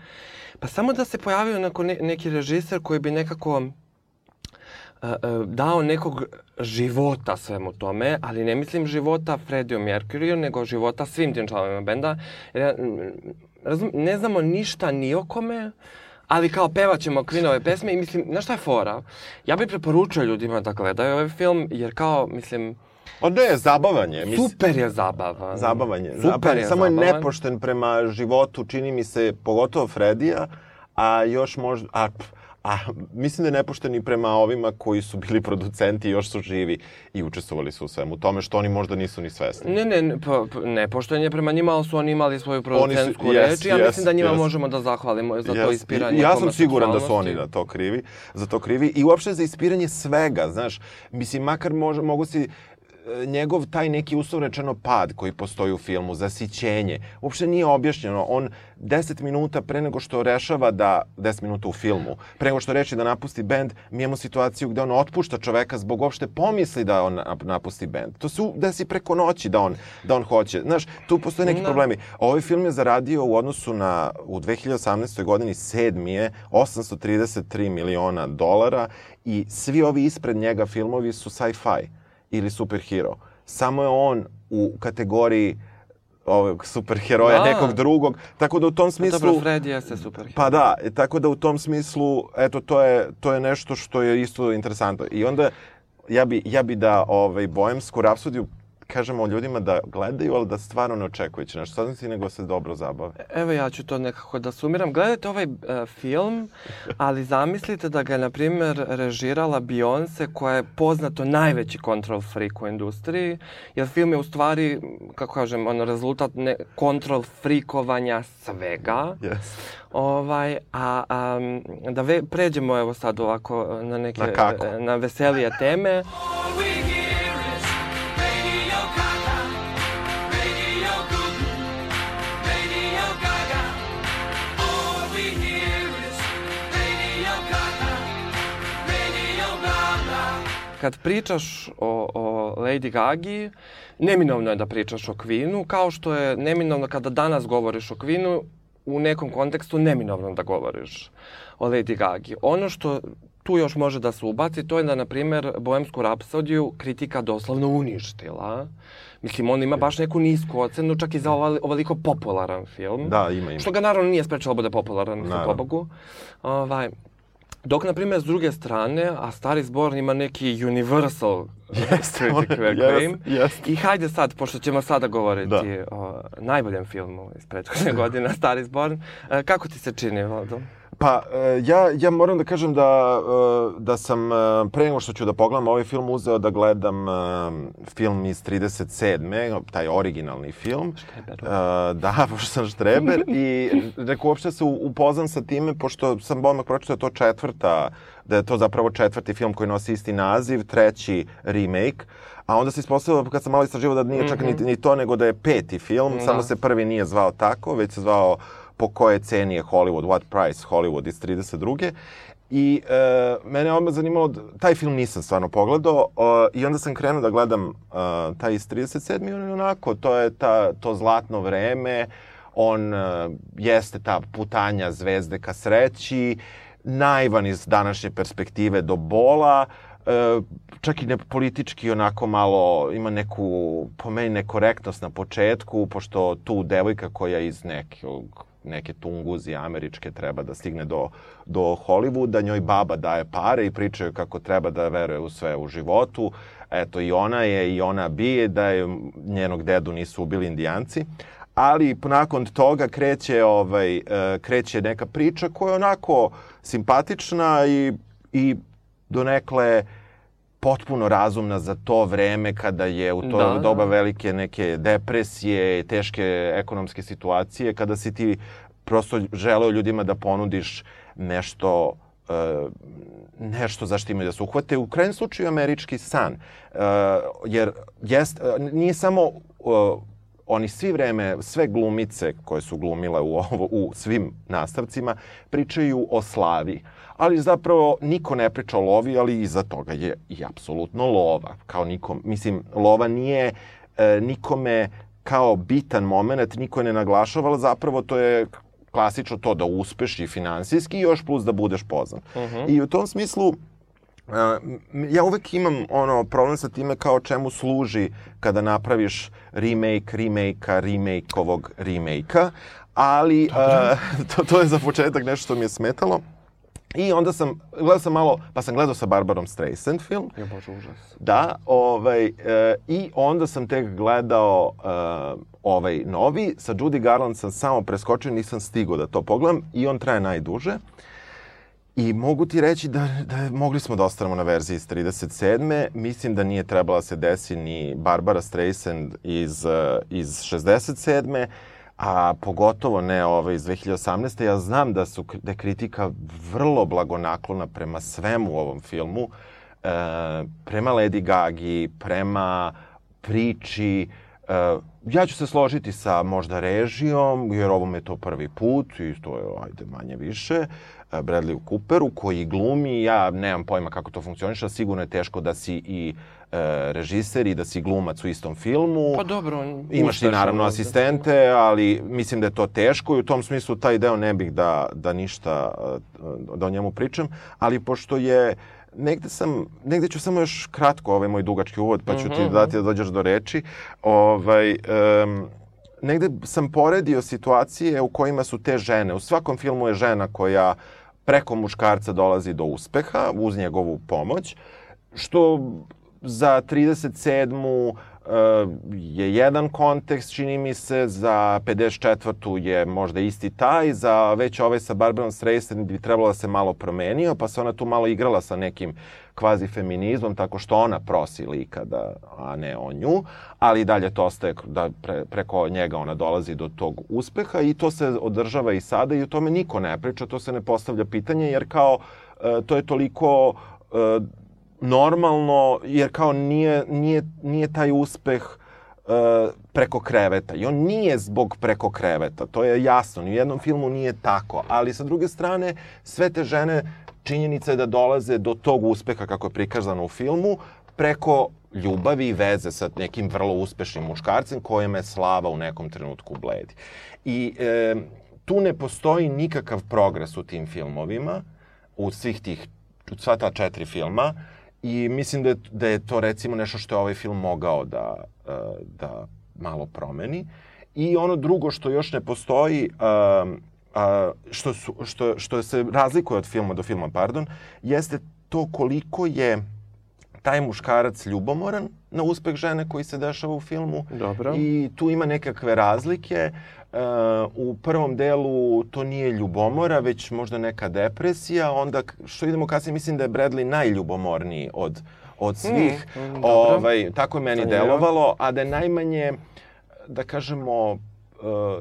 Pa samo da se pojavio onako ne, neki režiser koji bi nekako dao nekog života svemu tome, ali ne mislim života Freddie Mercury, nego života svim tim članovima benda. Razum, ne znamo ništa ni o kome, ali kao pevaćemo Queenove pesme i mislim, znaš šta je fora? Ja bih preporučio ljudima da gledaju ovaj film, jer kao, mislim...
O ne, zabavan je.
Super je zabavan.
Zabavan je. Super zabavan. je Samo zabavan. je nepošten prema životu, čini mi se, pogotovo Fredija, a još možda... A, A mislim da je nepošten i prema ovima koji su bili producenti i još su živi i učestvovali su u svemu tome, što oni možda nisu ni svesni.
Ne, ne, pa, pa nepošten je prema njima, ali su oni imali svoju producentsku su, yes, reč i ja yes, mislim da njima yes. možemo da zahvalimo za yes. to ispiranje
Ja sam siguran da su oni da to krivi, za to krivi i uopšte za ispiranje svega, znaš, mislim, makar može, mogu si njegov taj neki uslovno pad koji postoji u filmu, zasićenje, uopšte nije objašnjeno. On 10 minuta pre nego što rešava da, 10 minuta u filmu, pre nego što reči da napusti bend, mi imamo situaciju gde on otpušta čoveka zbog uopšte pomisli da on napusti bend. To se desi preko noći da on, da on hoće. Znaš, tu postoje neki no. problemi. Ovaj film je zaradio u odnosu na, u 2018. godini sedmi je 833 miliona dolara i svi ovi ispred njega filmovi su sci-fi ili superhero. Samo je on u kategoriji ovog superheroja da. nekog drugog. Tako da u tom smislu...
Dobro, Fred jeste superheroj.
Pa da, tako da u tom smislu, eto, to je, to je nešto što je isto interesantno. I onda ja bi, ja bi da ovaj, Bohemsku rapsodiju kažemo ljudima da gledaju, ali da stvarno ne očekujući nešto saznati, nego se dobro zabave.
Evo ja ću to nekako da sumiram. Gledajte ovaj uh, film, ali zamislite da ga je, na primjer, režirala Beyoncé, koja je poznato najveći control freak u industriji, jer film je u stvari, kako kažem, ono, rezultat ne, control freakovanja svega.
Yes.
Ovaj, a, a da ve, pređemo evo sad ovako na neke na, na veselije teme. Kad pričaš o, o Lady Gagi, neminovno je da pričaš o Queenu, kao što je neminovno kada danas govoriš o Queenu, u nekom kontekstu neminovno da govoriš o Lady Gagi. Ono što tu još može da se ubaci, to je da, na primer, Bohemsku rapsodiju kritika doslovno uništila. Mislim, on ima baš neku nisku ocenu, čak i za ovoliko popularan film.
Da, ima, ima.
Što ga naravno nije sprečalo da bude popularan, na pobogu. Ovaj, Dok, na primjer, s druge strane, a stari zbor ima neki universal
yes, critic acclaim. Yes, yes.
I hajde sad, pošto ćemo sada govoriti da. o najboljem filmu iz prethodne godine, Stari zbor, e, kako ti se čini, Vlado?
Pa, e, ja, ja moram da kažem da, e, da sam pre nego što ću da pogledam ovaj film uzeo da gledam film iz 37. taj originalni film.
Štreber.
Da, pošto sam štreber i rekao uopšte se upoznam sa time, pošto sam odmah pročitao da to četvrta, da je to zapravo četvrti film koji nosi isti naziv, treći remake. A onda se ispostavilo, kad sam malo istraživo, da nije čak mm -hmm. ni, ni to, nego da je peti film, da. samo se prvi nije zvao tako, već se zvao po koje ceni je Hollywood, what price Hollywood iz 32. I e, mene odmah zanimalo, taj film nisam stvarno pogledao o, i onda sam krenuo da gledam uh, taj iz 37. i on je onako, to je ta, to zlatno vreme, on uh, jeste ta putanja zvezde ka sreći, najvan iz današnje perspektive do bola, e, čak i ne politički onako malo ima neku, po meni, nekorektnost na početku, pošto tu devojka koja iz nekog neke tunguzije američke treba da stigne do, do Hollywooda, njoj baba daje pare i pričaju kako treba da veruje u sve u životu. Eto, i ona je, i ona bije da je njenog dedu nisu ubili indijanci. Ali nakon toga kreće, ovaj, e, kreće neka priča koja je onako simpatična i, i donekle potpuno razumna za to vreme kada je u to
Da, da.
doba velike neke depresije, teške ekonomske situacije, kada si ti prosto želeo ljudima da ponudiš nešto e, nešto za što imaju da se uhvate. U krajnjem slučaju američki san. E, jer jest, e, nije samo oni svi vreme, sve glumice koje su glumile u, ovo, u svim nastavcima, pričaju o slavi. Ali zapravo niko ne priča o lovi, ali iza toga je i apsolutno lova. Kao nikom, mislim, lova nije e, nikome kao bitan moment, niko ne naglašava, ali zapravo to je klasično to da uspeš i finansijski i još plus da budeš poznan. I u tom smislu Uh, ja uvek imam ono problem sa time kao čemu služi kada napraviš remake, remake-a, remake-ovog remake-a, ali uh, to, to je za početak nešto što mi je smetalo. I onda sam, gledao sam malo, pa sam gledao sa Barbarom Streisand film.
Jo, bože, užas.
Da, ovaj, e, i onda sam tek gledao e, ovaj novi. Sa Judy Garland sam samo preskočio, nisam stigao da to pogledam i on traje najduže. I mogu ti reći da, da mogli smo da ostanemo na verziji iz 37. Mislim da nije trebala da se desi ni Barbara Streisand iz, eh, iz 67. A pogotovo ne ove iz 2018. Ja znam da, su, da je kritika vrlo blagonaklona prema svemu u ovom filmu. E, prema Lady Gagi, prema priči. E, ja ću se složiti sa možda režijom, jer ovo je to prvi put i to je, ajde, manje više. Bradley Cooperu, koji glumi, ja nemam pojma kako to funkcioniše, sigurno je teško da si i e, režiser i da si glumac u istom filmu.
Pa dobro,
Imaš ti naravno asistente, ali mislim da je to teško i u tom smislu taj deo ne bih da, da ništa, eh, da o njemu pričam, ali pošto je negde sam, negde ću samo još kratko ovaj moj dugački uvod, pa ću
Mhm,
ti dati da dođeš do reči. Ovaj, um, negde sam poredio situacije u kojima su te žene, u svakom filmu je žena koja preko muškarca dolazi do uspeha uz njegovu pomoć, što za 37. Uh, je jedan kontekst, čini mi se, za 54. je možda isti taj, za već ovaj sa Barbarom Streisand bi trebalo da se malo promenio, pa se ona tu malo igrala sa nekim kvazi feminizmom, tako što ona prosi lika, da, a ne on nju, ali dalje to ostaje da pre, preko njega ona dolazi do tog uspeha i to se održava i sada i o tome niko ne priča, to se ne postavlja pitanje, jer kao e, to je toliko e, normalno, jer kao nije, nije, nije taj uspeh e, preko kreveta. I on nije zbog preko kreveta, to je jasno. Ni u jednom filmu nije tako. Ali sa druge strane, sve te žene, činjenica je da dolaze do tog uspeha kako je prikazano u filmu, preko ljubavi i veze sa nekim vrlo uspešnim muškarcem kojem je slava u nekom trenutku bledi. I e, tu ne postoji nikakav progres u tim filmovima, u svih tih, u sva ta četiri filma, i mislim da je, da je to recimo nešto što je ovaj film mogao da, e, da malo promeni. I ono drugo što još ne postoji, a, što, su, što, što se razlikuje od filma do filma, pardon, jeste to koliko je taj muškarac ljubomoran na uspeh žene koji se dešava u filmu.
Dobro.
I tu ima nekakve razlike. Uh, u prvom delu to nije ljubomora, već možda neka depresija. Onda, što idemo kasnije, mislim da je Bradley najljubomorniji od, od svih.
Mm, mm, dobro.
ovaj, tako je meni
Zanimljivo.
delovalo, a da je najmanje, da kažemo, uh,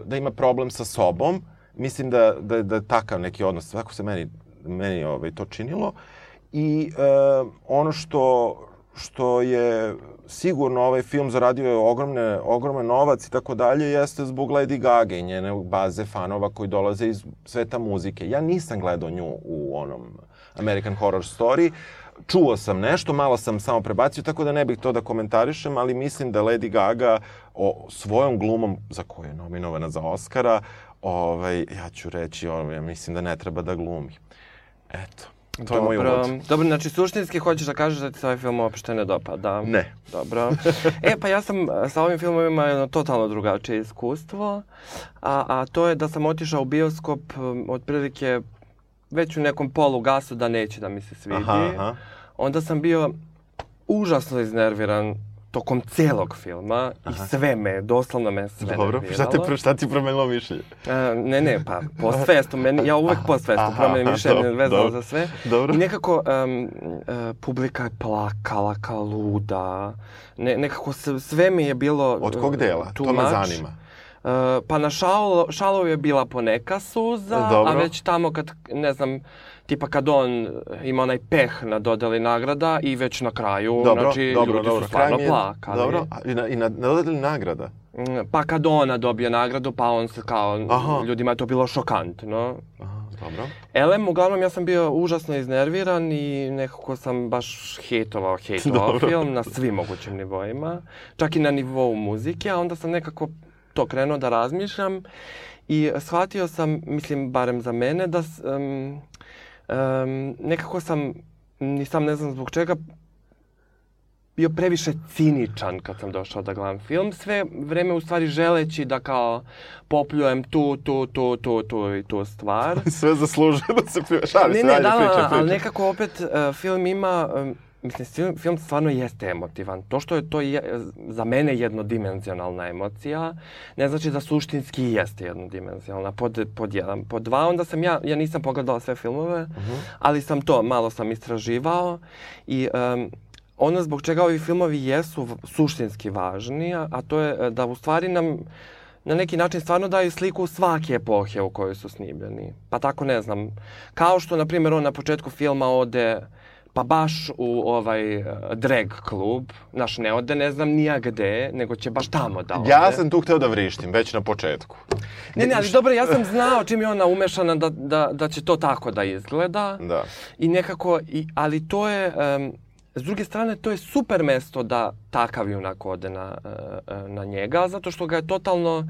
da ima problem sa sobom. Mislim da, da, da je takav neki odnos. Tako se meni, meni ovaj, to činilo. I uh, ono što, što je sigurno ovaj film zaradio je ogromne, ogroman novac i tako dalje, jeste zbog Lady Gaga i njene baze fanova koji dolaze iz sveta muzike. Ja nisam gledao nju u onom American Horror Story, čuo sam nešto, malo sam samo prebacio, tako da ne bih to da komentarišem, ali mislim da Lady Gaga o svojom glumom, za koju je nominovana za Oscara, ovaj, ja ću reći, ovaj, ja mislim da ne treba da glumi. Eto. To je moj
Dobro.
uvod.
Dobro, znači suštinski hoćeš da kažeš da ti se ovaj film uopšte ne dopada.
Ne.
Dobro. E, pa ja sam e, sa ovim filmovima jedno totalno drugačije iskustvo, a, a to je da sam otišao u bioskop otprilike već u nekom polu gasu da neće da mi se svidi.
Aha, aha.
Onda sam bio užasno iznerviran tokom celog filma i sve me, doslovno me sve
Dobro,
nerviralo.
šta, te, šta ti promenilo mišljenje?
E, ne, ne, pa post festum, meni, ja uvek post festum
Aha,
promenim
aha,
mišljenje
dobro,
vezano
dobro.
za sve.
Dobro.
I nekako um, e, publika je plakala kao luda. Ne, nekako sve, mi je bilo
Od kog
e,
dela? To me zanima.
E, pa na šalo, šalovu je bila poneka suza,
Dobro.
a već tamo kad, ne znam, tipa kad on ima onaj peh na dodeli nagrada i već na kraju,
Dobro,
znači,
dobro,
ljudi
dobro.
su stvarno plakali.
Dobro, i na, i na, na dodeli nagrada?
Mm, Pa kad ona dobije nagradu, pa on se kao,
Aha.
ljudima je to bilo šokantno.
Aha, dobro.
Elem, uglavnom ja sam bio užasno iznerviran i nekako sam baš hejtovao, hejtovao
Dobro.
film na svim mogućim nivoima. Čak i na nivou muzike, a onda sam nekako to krenuo da razmišljam i shvatio sam, mislim, barem za mene, da s- em, nekako sam, ni sam ne znam zbog čega, bio previše ciničan kad sam došao da gledam film. Sve vreme u stvari želeći da kao popljujem tu, tu, tu, tu, tu i tu stvar.
Sve zaslužuje da se pljuje.
Ne,
se,
ne, da,
pričaj,
da, ali nekako opet uh, film ima, um, mislim, film, film stvarno jeste emotivan. To što je to je, za mene jednodimenzionalna emocija, ne znači da suštinski jeste jednodimenzionalna. Pod, pod jedan. Pod dva, onda sam ja, ja nisam pogledala sve filmove, ali sam to, malo sam istraživao i um, ono zbog čega ovi filmovi jesu suštinski važni, a, a to je da u stvari nam na neki način stvarno daju sliku svake epohe u kojoj su snimljeni. Pa tako ne znam, kao što na primjer on na početku filma ode pa baš u ovaj e, drag klub, naš ne ode ne znam nija gde, nego će baš tamo da ode.
Ja sam tu hteo da vrištim, već na početku.
Ne, ne, ali dobro, ja sam znao čim je ona umešana da, da, da će to tako da izgleda.
Da.
I nekako, i, ali to je, em, s druge strane, to je super mesto da takav junak ode na, e, e, na njega, zato što ga je totalno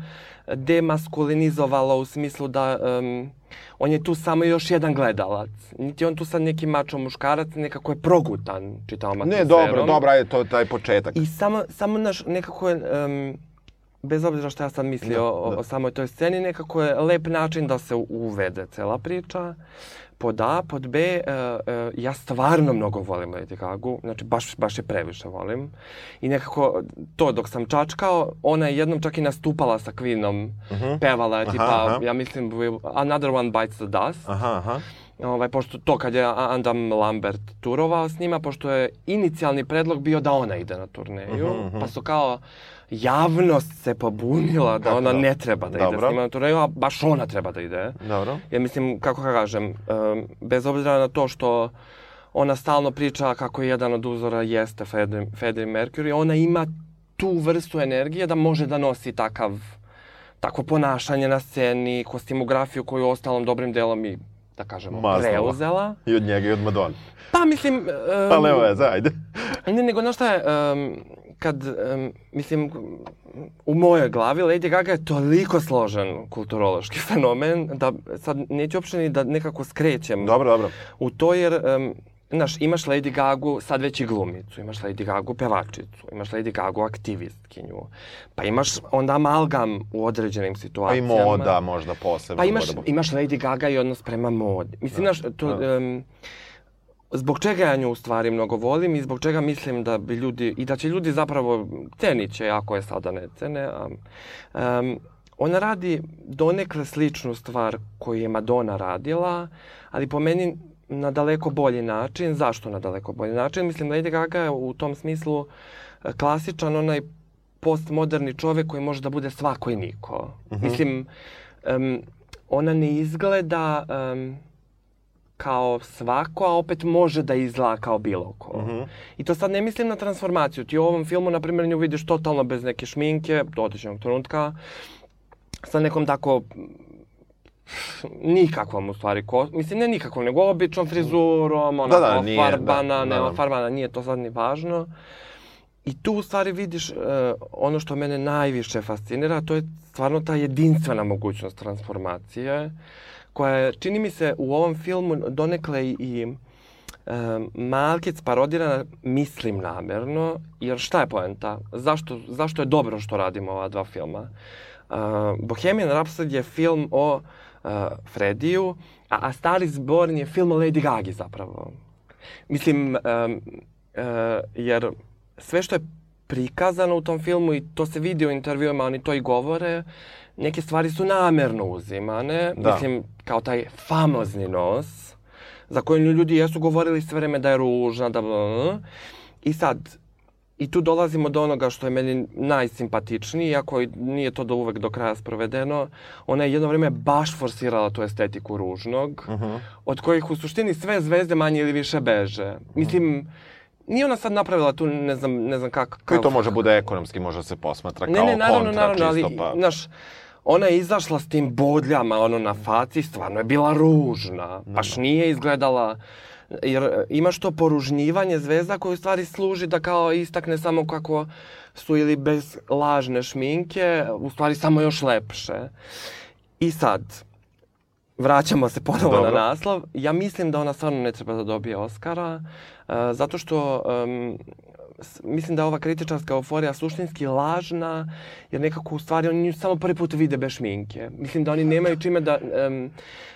demaskulinizovalo u smislu da em, on je tu samo još jedan gledalac. Niti je on tu sad neki mačo muškarac, nekako je progutan čitavom
Ne,
atmosferom.
dobro, dobro, ajde, to je taj početak.
I samo, samo naš, nekako je, em, bez obzira šta ja sad mislio
Da,
o,
da.
o samoj toj sceni, nekako je lep način da se uvede cela priča. Pod A, pod B, e, e, ja stvarno mnogo volim Lady Gagu, znači baš, baš je previše volim. I nekako to dok sam čačkao, ona je jednom čak i nastupala sa Queenom, pevala je
Aha,
tipa,
aha.
ja mislim, Another One Bites the Dust.
Aha, aha.
Ovaj, pošto to kad je A- Adam Lambert turovao s njima, pošto je inicijalni predlog bio da ona ide na turneju,
Mhm,
pa su kao javnost se pobunila da ona ne treba da ide
Dobro.
s njima na turneju, a baš ona treba da ide.
Dobro.
Ja mislim, kako ga kažem, em, bez obzira na to što ona stalno priča kako jedan od uzora jeste Freddie, Freddie Mercury, ona ima tu vrstu energije da može da nosi takav takvo ponašanje na sceni, kostimografiju koju ostalom dobrim delom i da kažemo,
Maznula.
preuzela.
I od njega i od Madonna.
Pa mislim... em,
Ali evo je, ajde.
Ne, nego znaš šta je, em, kad, em, mislim, u mojoj glavi Lady Gaga je toliko složen kulturološki fenomen da sad neću uopšte ni da nekako skrećem
Dobro, dobro.
u to jer, um, znaš, imaš Lady Gagu sad već i glumicu, imaš Lady Gagu pevačicu, imaš Lady Gagu aktivistkinju, pa imaš onda amalgam u određenim
Pa i
situacijama.
moda možda posebno.
Pa imaš,
moda.
imaš Lady Gaga i odnos prema modi. Mislim, znaš, to, em, zbog čega ja nju u stvari mnogo volim i zbog čega mislim da bi ljudi, i da će ljudi zapravo cenit će ako je sada ne cene. Em, ona radi donekle sličnu stvar koju je Madonna radila, ali po meni na daleko bolji način. Zašto na daleko bolji način? Mislim, Lady Gaga je u tom smislu e, klasičan onaj postmoderni čovek koji može da bude svako i niko. Mislim, em, ona ne izgleda em, kao svako, a opet može da izgleda kao bilo ko. I to sad ne mislim na transformaciju. Ti u ovom filmu, na primjer, nju vidiš totalno bez neke šminke, do određenog trenutka, sa nekom tako nikakvom u stvari ko, mislim ne nikakvom, nego običnom frizurom, ona
Da, da, nije,
farbana,
da, da,
nema
da.
farbana, nije to sad ni važno. I tu u stvari vidiš e, ono što mene najviše fascinira, to je stvarno ta jedinstvena mogućnost transformacije, koja je, čini mi se, u ovom filmu donekle i, i Malkic parodira, mislim namerno, jer šta je poenta? Zašto, zašto je dobro što radimo ova dva filma? Uh, Bohemian Rhapsody je film o uh, Frediju, a, a Stari zborn je film o Lady Gagi zapravo. Mislim, um, uh, jer sve što je prikazano u tom filmu i to se vidi u intervjuima, oni to i govore, neke stvari su namerno uzimane. Da. Mislim, kao taj famozni nos, za koju ljudi jesu govorili sve vreme da je ružna, da... I sad, I tu dolazimo do onoga što je meni najsimpatičniji, iako nije to do uvek do kraja sprovedeno. Ona je jedno vreme baš forsirala tu estetiku ružnog, uh -huh. od kojih u suštini sve zvezde manje ili više beže. Mislim, nije ona sad napravila tu, ne znam, ne znam kako...
Kako to može bude ekonomski, može se posmatra kao ne, ne, naravno, kontra, naravno, čisto pa...
Ali, znaš, ona je izašla s tim bodljama, ono, na faci, stvarno je bila ružna. Baš nije izgledala jer e, imaš to poružnjivanje zvezda koje u stvari služi da kao istakne samo kako su ili bez lažne šminke, u stvari samo još lepše. I sad, vraćamo se ponovo Dobro. na naslov. Ja mislim da ona stvarno ne treba da dobije Oscara, uh, zato što um, mislim da ova kritičarska euforija suštinski lažna, jer nekako u stvari oni samo prvi put vide bez šminke. Mislim da oni nemaju čime da... Um,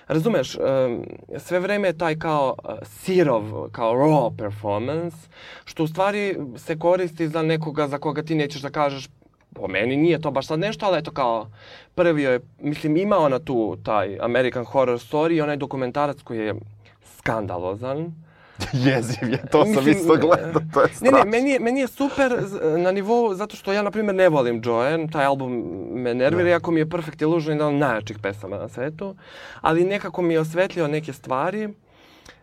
razumeš, um, sve vreme je taj kao uh, sirov, kao raw performance, što u stvari se koristi za nekoga za koga ti nećeš da kažeš po meni nije to baš sad nešto, ali eto kao prvi je, mislim, ima ona tu taj American Horror Story i onaj dokumentarac koji je skandalozan.
Jeziv je, to sam isto gledao, to je strašno.
Ne, ne, meni je, meni je super na nivou, zato što ja, na primjer, ne volim Joanne, taj album me nervira, iako mi je Perfect Illusion jedan od najjačih pesama na svetu, ali nekako mi je osvetlio neke stvari.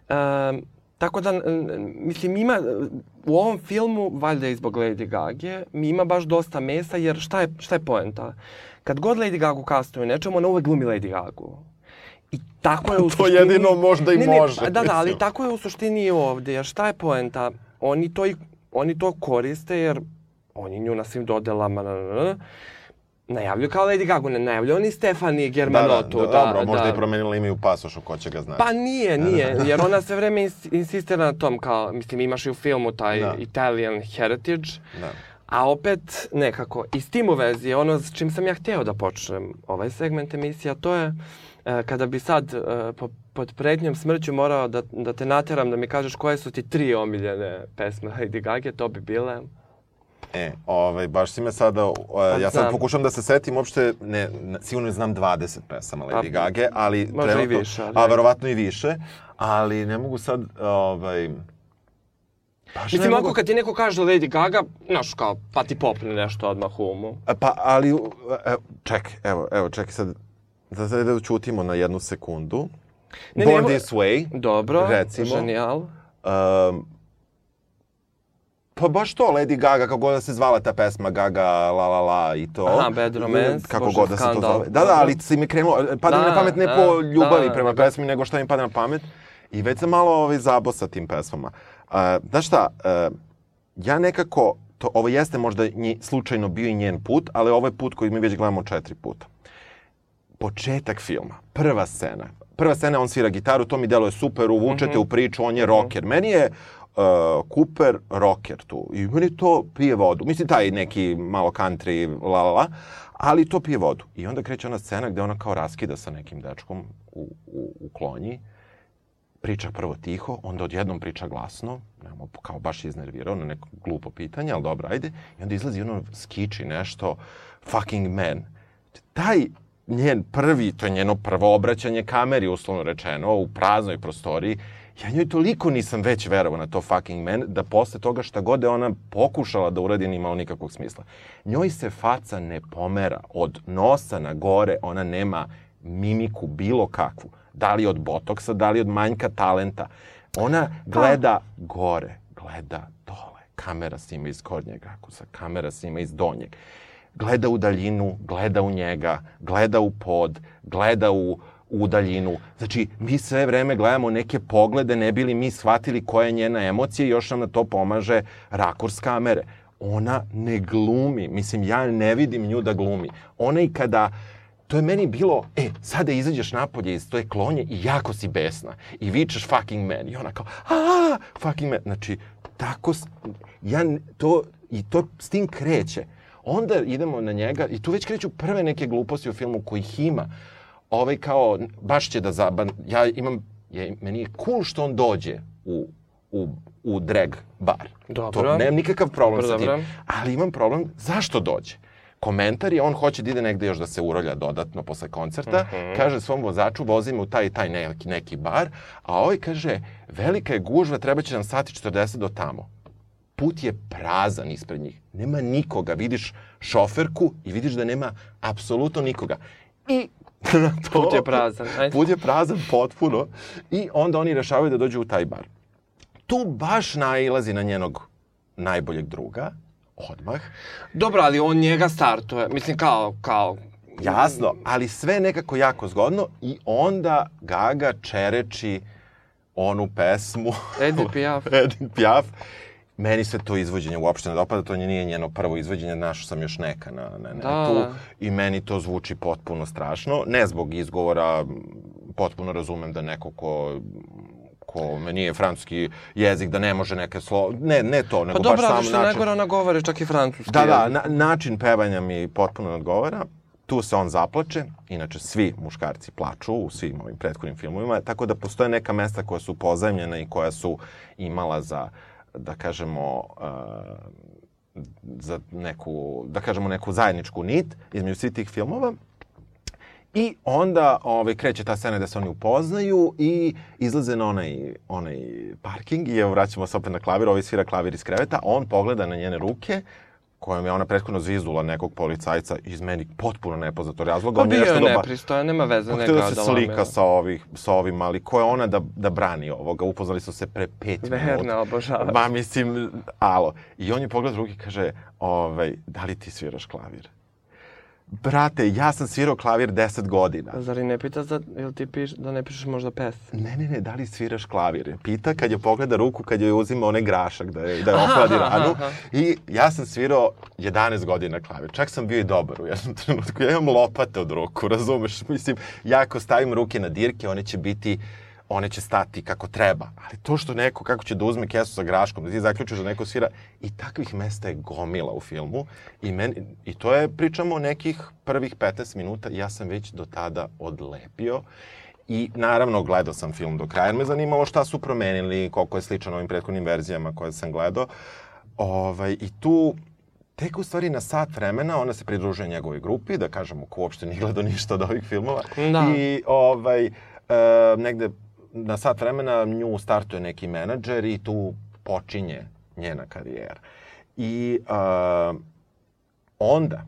Um, Tako da, mislim, ima, u ovom filmu, valjda i zbog Lady Gage, mi ima baš dosta mesa, jer šta je, šta je poenta? Kad god Lady Gagu kastuju nečemu, ona uvek glumi Lady Gagu. I tako je u suštini...
to jedino možda i ne, ne, može.
Da, da, ali tako je u suštini i ovde. Jer šta je poenta? Oni to, i, oni to koriste jer oni nju na svim dodelama na, na, na, najavljuju kao Lady Gaga, ne najavljuju oni Stefani Germanotu.
Da, da, da, dobro, možda da. i promenila ime u pasošu, ko će ga znati.
Pa nije, nije, jer ona sve vreme insistira na tom, kao, mislim, imaš i u filmu taj da. Italian Heritage, da. a opet nekako, i s tim u vezi, ono s čim sam ja hteo da počnem ovaj segment emisija, to je e, kada bi sad e, po, pod pretnjom smrću morao da, da te nateram da mi kažeš koje su ti tri omiljene pesme Lady Gaga, to bi bile...
E, ovaj, baš si me sada, uh, ja sad pokušam da se setim, uopšte, ne, sigurno znam 20 pesama Lady pa, Gage, ali
može trenutno, i više. Ali...
A verovatno i više, ali ne mogu sad, ovaj,
Baš Mislim, mogu... kad ti neko kaže Lady Gaga, znaš, kao, pa ti popne nešto odmah u umu.
E, pa, ali, e, ček, evo, evo, čekaj sad, da sad da čutimo na jednu sekundu. Ne, Born ne, This Way.
Dobro, recimo. ženijal. Um,
Pa baš to, Lady Gaga, kako god da se zvala ta pesma, Gaga, la la la i to.
Aha, Bad Romance,
kako Bože, god da se to zove. Da, da, ali si mi krenulo, pada da, mi na pamet ne da, po ljubavi da, prema da. pesmi, nego šta mi pada na pamet. I već sam malo ovaj, zabo sa tim pesmama. Uh, znaš šta, uh, ja nekako, to, ovo jeste možda nji, slučajno bio i njen put, ali ovo je put koji mi već gledamo četiri puta. Početak filma, prva scena, prva scena on svira gitaru, to mi deluje super, uvučete mm -hmm. u priču, on je rocker. Meni je uh, Cooper rocker tu. I meni to pije vodu. Mislim, taj neki malo country, la la la. Ali to pije vodu. I onda kreće ona scena gde ona kao raskida sa nekim dečkom u, u, u klonji. Priča prvo tiho, onda odjednom priča glasno. Nemo, kao baš iznervirao na neko glupo pitanje, ali dobro, ajde. I onda izlazi ono skiči nešto, fucking man. Taj njen prvi, to je njeno prvo obraćanje kameri, uslovno rečeno, u praznoj prostoriji, ja njoj toliko nisam već verovao na to fucking man, da posle toga šta god je ona pokušala da uradi, nimalo nikakvog smisla. Njoj se faca ne pomera. Od nosa na gore ona nema mimiku bilo kakvu. Da li od botoksa, da li od manjka talenta. Ona gleda gore, gleda dole. Kamera snima iz gornjeg rakusa, kamera snima iz donjeg. Gleda u daljinu, gleda u njega, gleda u pod, gleda u u daljinu. Znači, mi sve vreme gledamo neke poglede, ne bili mi shvatili koja je njena emocija i još nam na to pomaže rakurs kamere. Ona ne glumi. Mislim, ja ne vidim nju da glumi. Ona i kada to je meni bilo, e, sada izađeš napolje iz toje klonje i jako si besna. I vičeš fucking man. I ona kao, a fucking man. Znači, tako, ja, to, i to s tim kreće. Onda idemo na njega i tu već kreću prve neke gluposti u filmu kojih ima. Ovaj kao, baš će da zaban, ja imam, je, meni je cool što on dođe u, u, u drag bar.
Dobro.
To, nemam nikakav problem
Dobro,
sa tim.
dobro.
Ali imam problem, zašto dođe? Komentar je, on hoće da ide negde još da se urolja dodatno posle koncerta,
Mhm.
kaže svom vozaču, vozi me u taj taj neki, neki bar, a ovaj kaže, velika je gužva, treba će nam sati 40 do tamo. Put je prazan ispred njih. Nema nikoga. Vidiš šoferku i vidiš da nema apsolutno nikoga. I to,
Put je prazan, ajde.
Put je prazan potpuno. I onda oni rešavaju da dođu u taj bar. Tu baš nailazi na njenog najboljeg druga, odmah.
Dobro, ali on njega startuje. Mislim, kao, kao...
Jasno, ali sve nekako jako zgodno i onda Gaga čereči onu pesmu.
Edith Piaf.
Edith Piaf. Meni se to izvođenje uopšte ne dopada, to nije njeno prvo izvođenje, našao sam još neka na, na netu
Da, da.
i meni to zvuči potpuno strašno. Ne zbog izgovora, potpuno razumem da neko ko ko me nije francuski jezik, da ne može neke slovo, ne, ne to, nego
Pa dobro,
baš sam način.
najgore ona govori čak i francuski.
Da, da, na, način pevanja mi potpuno odgovara. Tu se on zaplače, inače svi muškarci plaču u svim ovim prethodnim filmovima, tako da postoje neka mesta koja su pozajemljena i koja su imala za, da kažemo, uh, za neku, da kažemo, neku zajedničku nit između svih tih filmova. I onda ovaj, kreće ta scena da se oni upoznaju i izlaze na onaj, onaj parking i evo vraćamo se opet na klavir, ovaj svira klavir iz kreveta, on pogleda na njene ruke kojom je ona prethodno zvizdula nekog policajca iz meni potpuno nepoznato razloga.
Pa bio je nepristojan, nema veze.
Pa htio da se slika sa, ovih, sa ovim, ali ko je ona da, da brani ovoga? Upoznali su se pre pet
Verna
minuta.
obožavaš.
Ma mislim, alo. I on je pogled ruke i kaže, ovaj, da li ti sviraš klavir? Brate, ja sam svirao klavir 10 godina.
Zar i ne pita za, jel ti piš, da ne pišeš možda pes?
Ne, ne, ne, da li sviraš klavir? Pita kad je pogleda ruku, kad joj uzima onaj grašak da je, da je ohladi ranu.
aha.
I ja sam svirao 11 godina klavir. Čak sam bio i dobar u jednom trenutku. Ja imam lopate od ruku, razumeš? Mislim, ja ako stavim ruke na dirke, one će biti one će stati kako treba. Ali to što neko, kako će da uzme kesu sa graškom, da ti zaključiš da neko svira, i takvih mesta je gomila u filmu. I, meni, I to je, pričamo o nekih prvih 15 minuta, ja sam već do tada odlepio. I naravno gledao sam film do kraja, jer me zanimalo šta su promenili, koliko je sličan ovim prethodnim verzijama koje sam gledao. Ovaj, I tu tek u stvari na sat vremena ona se pridružuje njegovoj grupi, da kažemo ko uopšte nije gledao ništa od ovih filmova.
Da.
I ovaj, e, negde na sat vremena nju startuje neki menadžer i tu počinje njena karijera. I e, onda,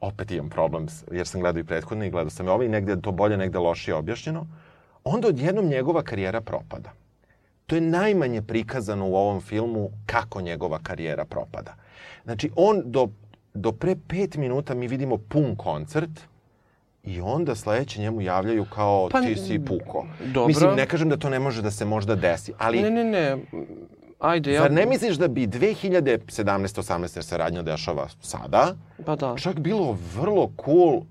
opet imam problem, jer sam gledao i prethodni i gledao sam i ovaj, negde to bolje, negde lošije objašnjeno, onda odjednom njegova karijera propada. To je najmanje prikazano u ovom filmu kako njegova karijera propada. Znači, on do, do pre pet minuta mi vidimo pun koncert i onda sledeće njemu javljaju kao
Pa,
ti si puko.
dobro.
Mislim, ne kažem da to ne može da se možda desi, ali...
Ne, ne, ne. Ajde, ja...
Zar ne misliš da bi 2017-18 jer se radnja dešava sada,
Pa da.
čak bilo vrlo cool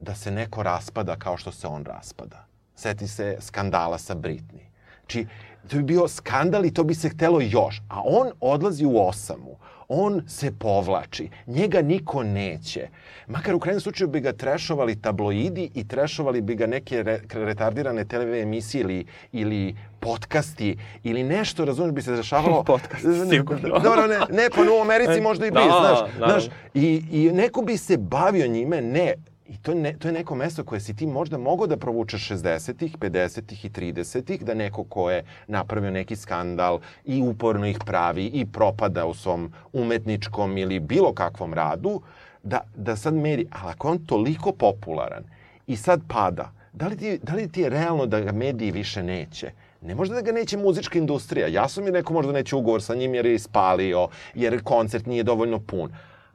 da se neko raspada kao što se on raspada. Seti se skandala sa Britney. Znači, to bi bio skandal i to bi se htelo još. A on odlazi u osamu. On se povlači. Njega niko neće. Makar u krajnjem slučaju bi ga trešovali tabloidi i trešovali bi ga neke re, retardirane TV emisije ili, ili podcasti ili nešto, razumiješ, bi se dešavalo.
Podcast, sigurno.
Dobro, ne, ne, pa u Americi možda i bi,
Da,
znaš.
naravno.
znaš I, I neko bi se bavio njime, ne. I to, ne, to je neko mesto koje si ti možda mogao da provučeš 60-ih, 50-ih i 30-ih, da neko ko je napravio neki skandal i uporno ih pravi i propada u svom umetničkom ili bilo kakvom radu, da, da sad meri. Ali ako on toliko popularan i sad pada, da li, ti, da li ti je realno da ga mediji više neće? Ne možda da ga neće muzička industrija. Jasno mi je neko možda neće ugovor sa njim jer je ispalio, jer koncert nije dovoljno pun.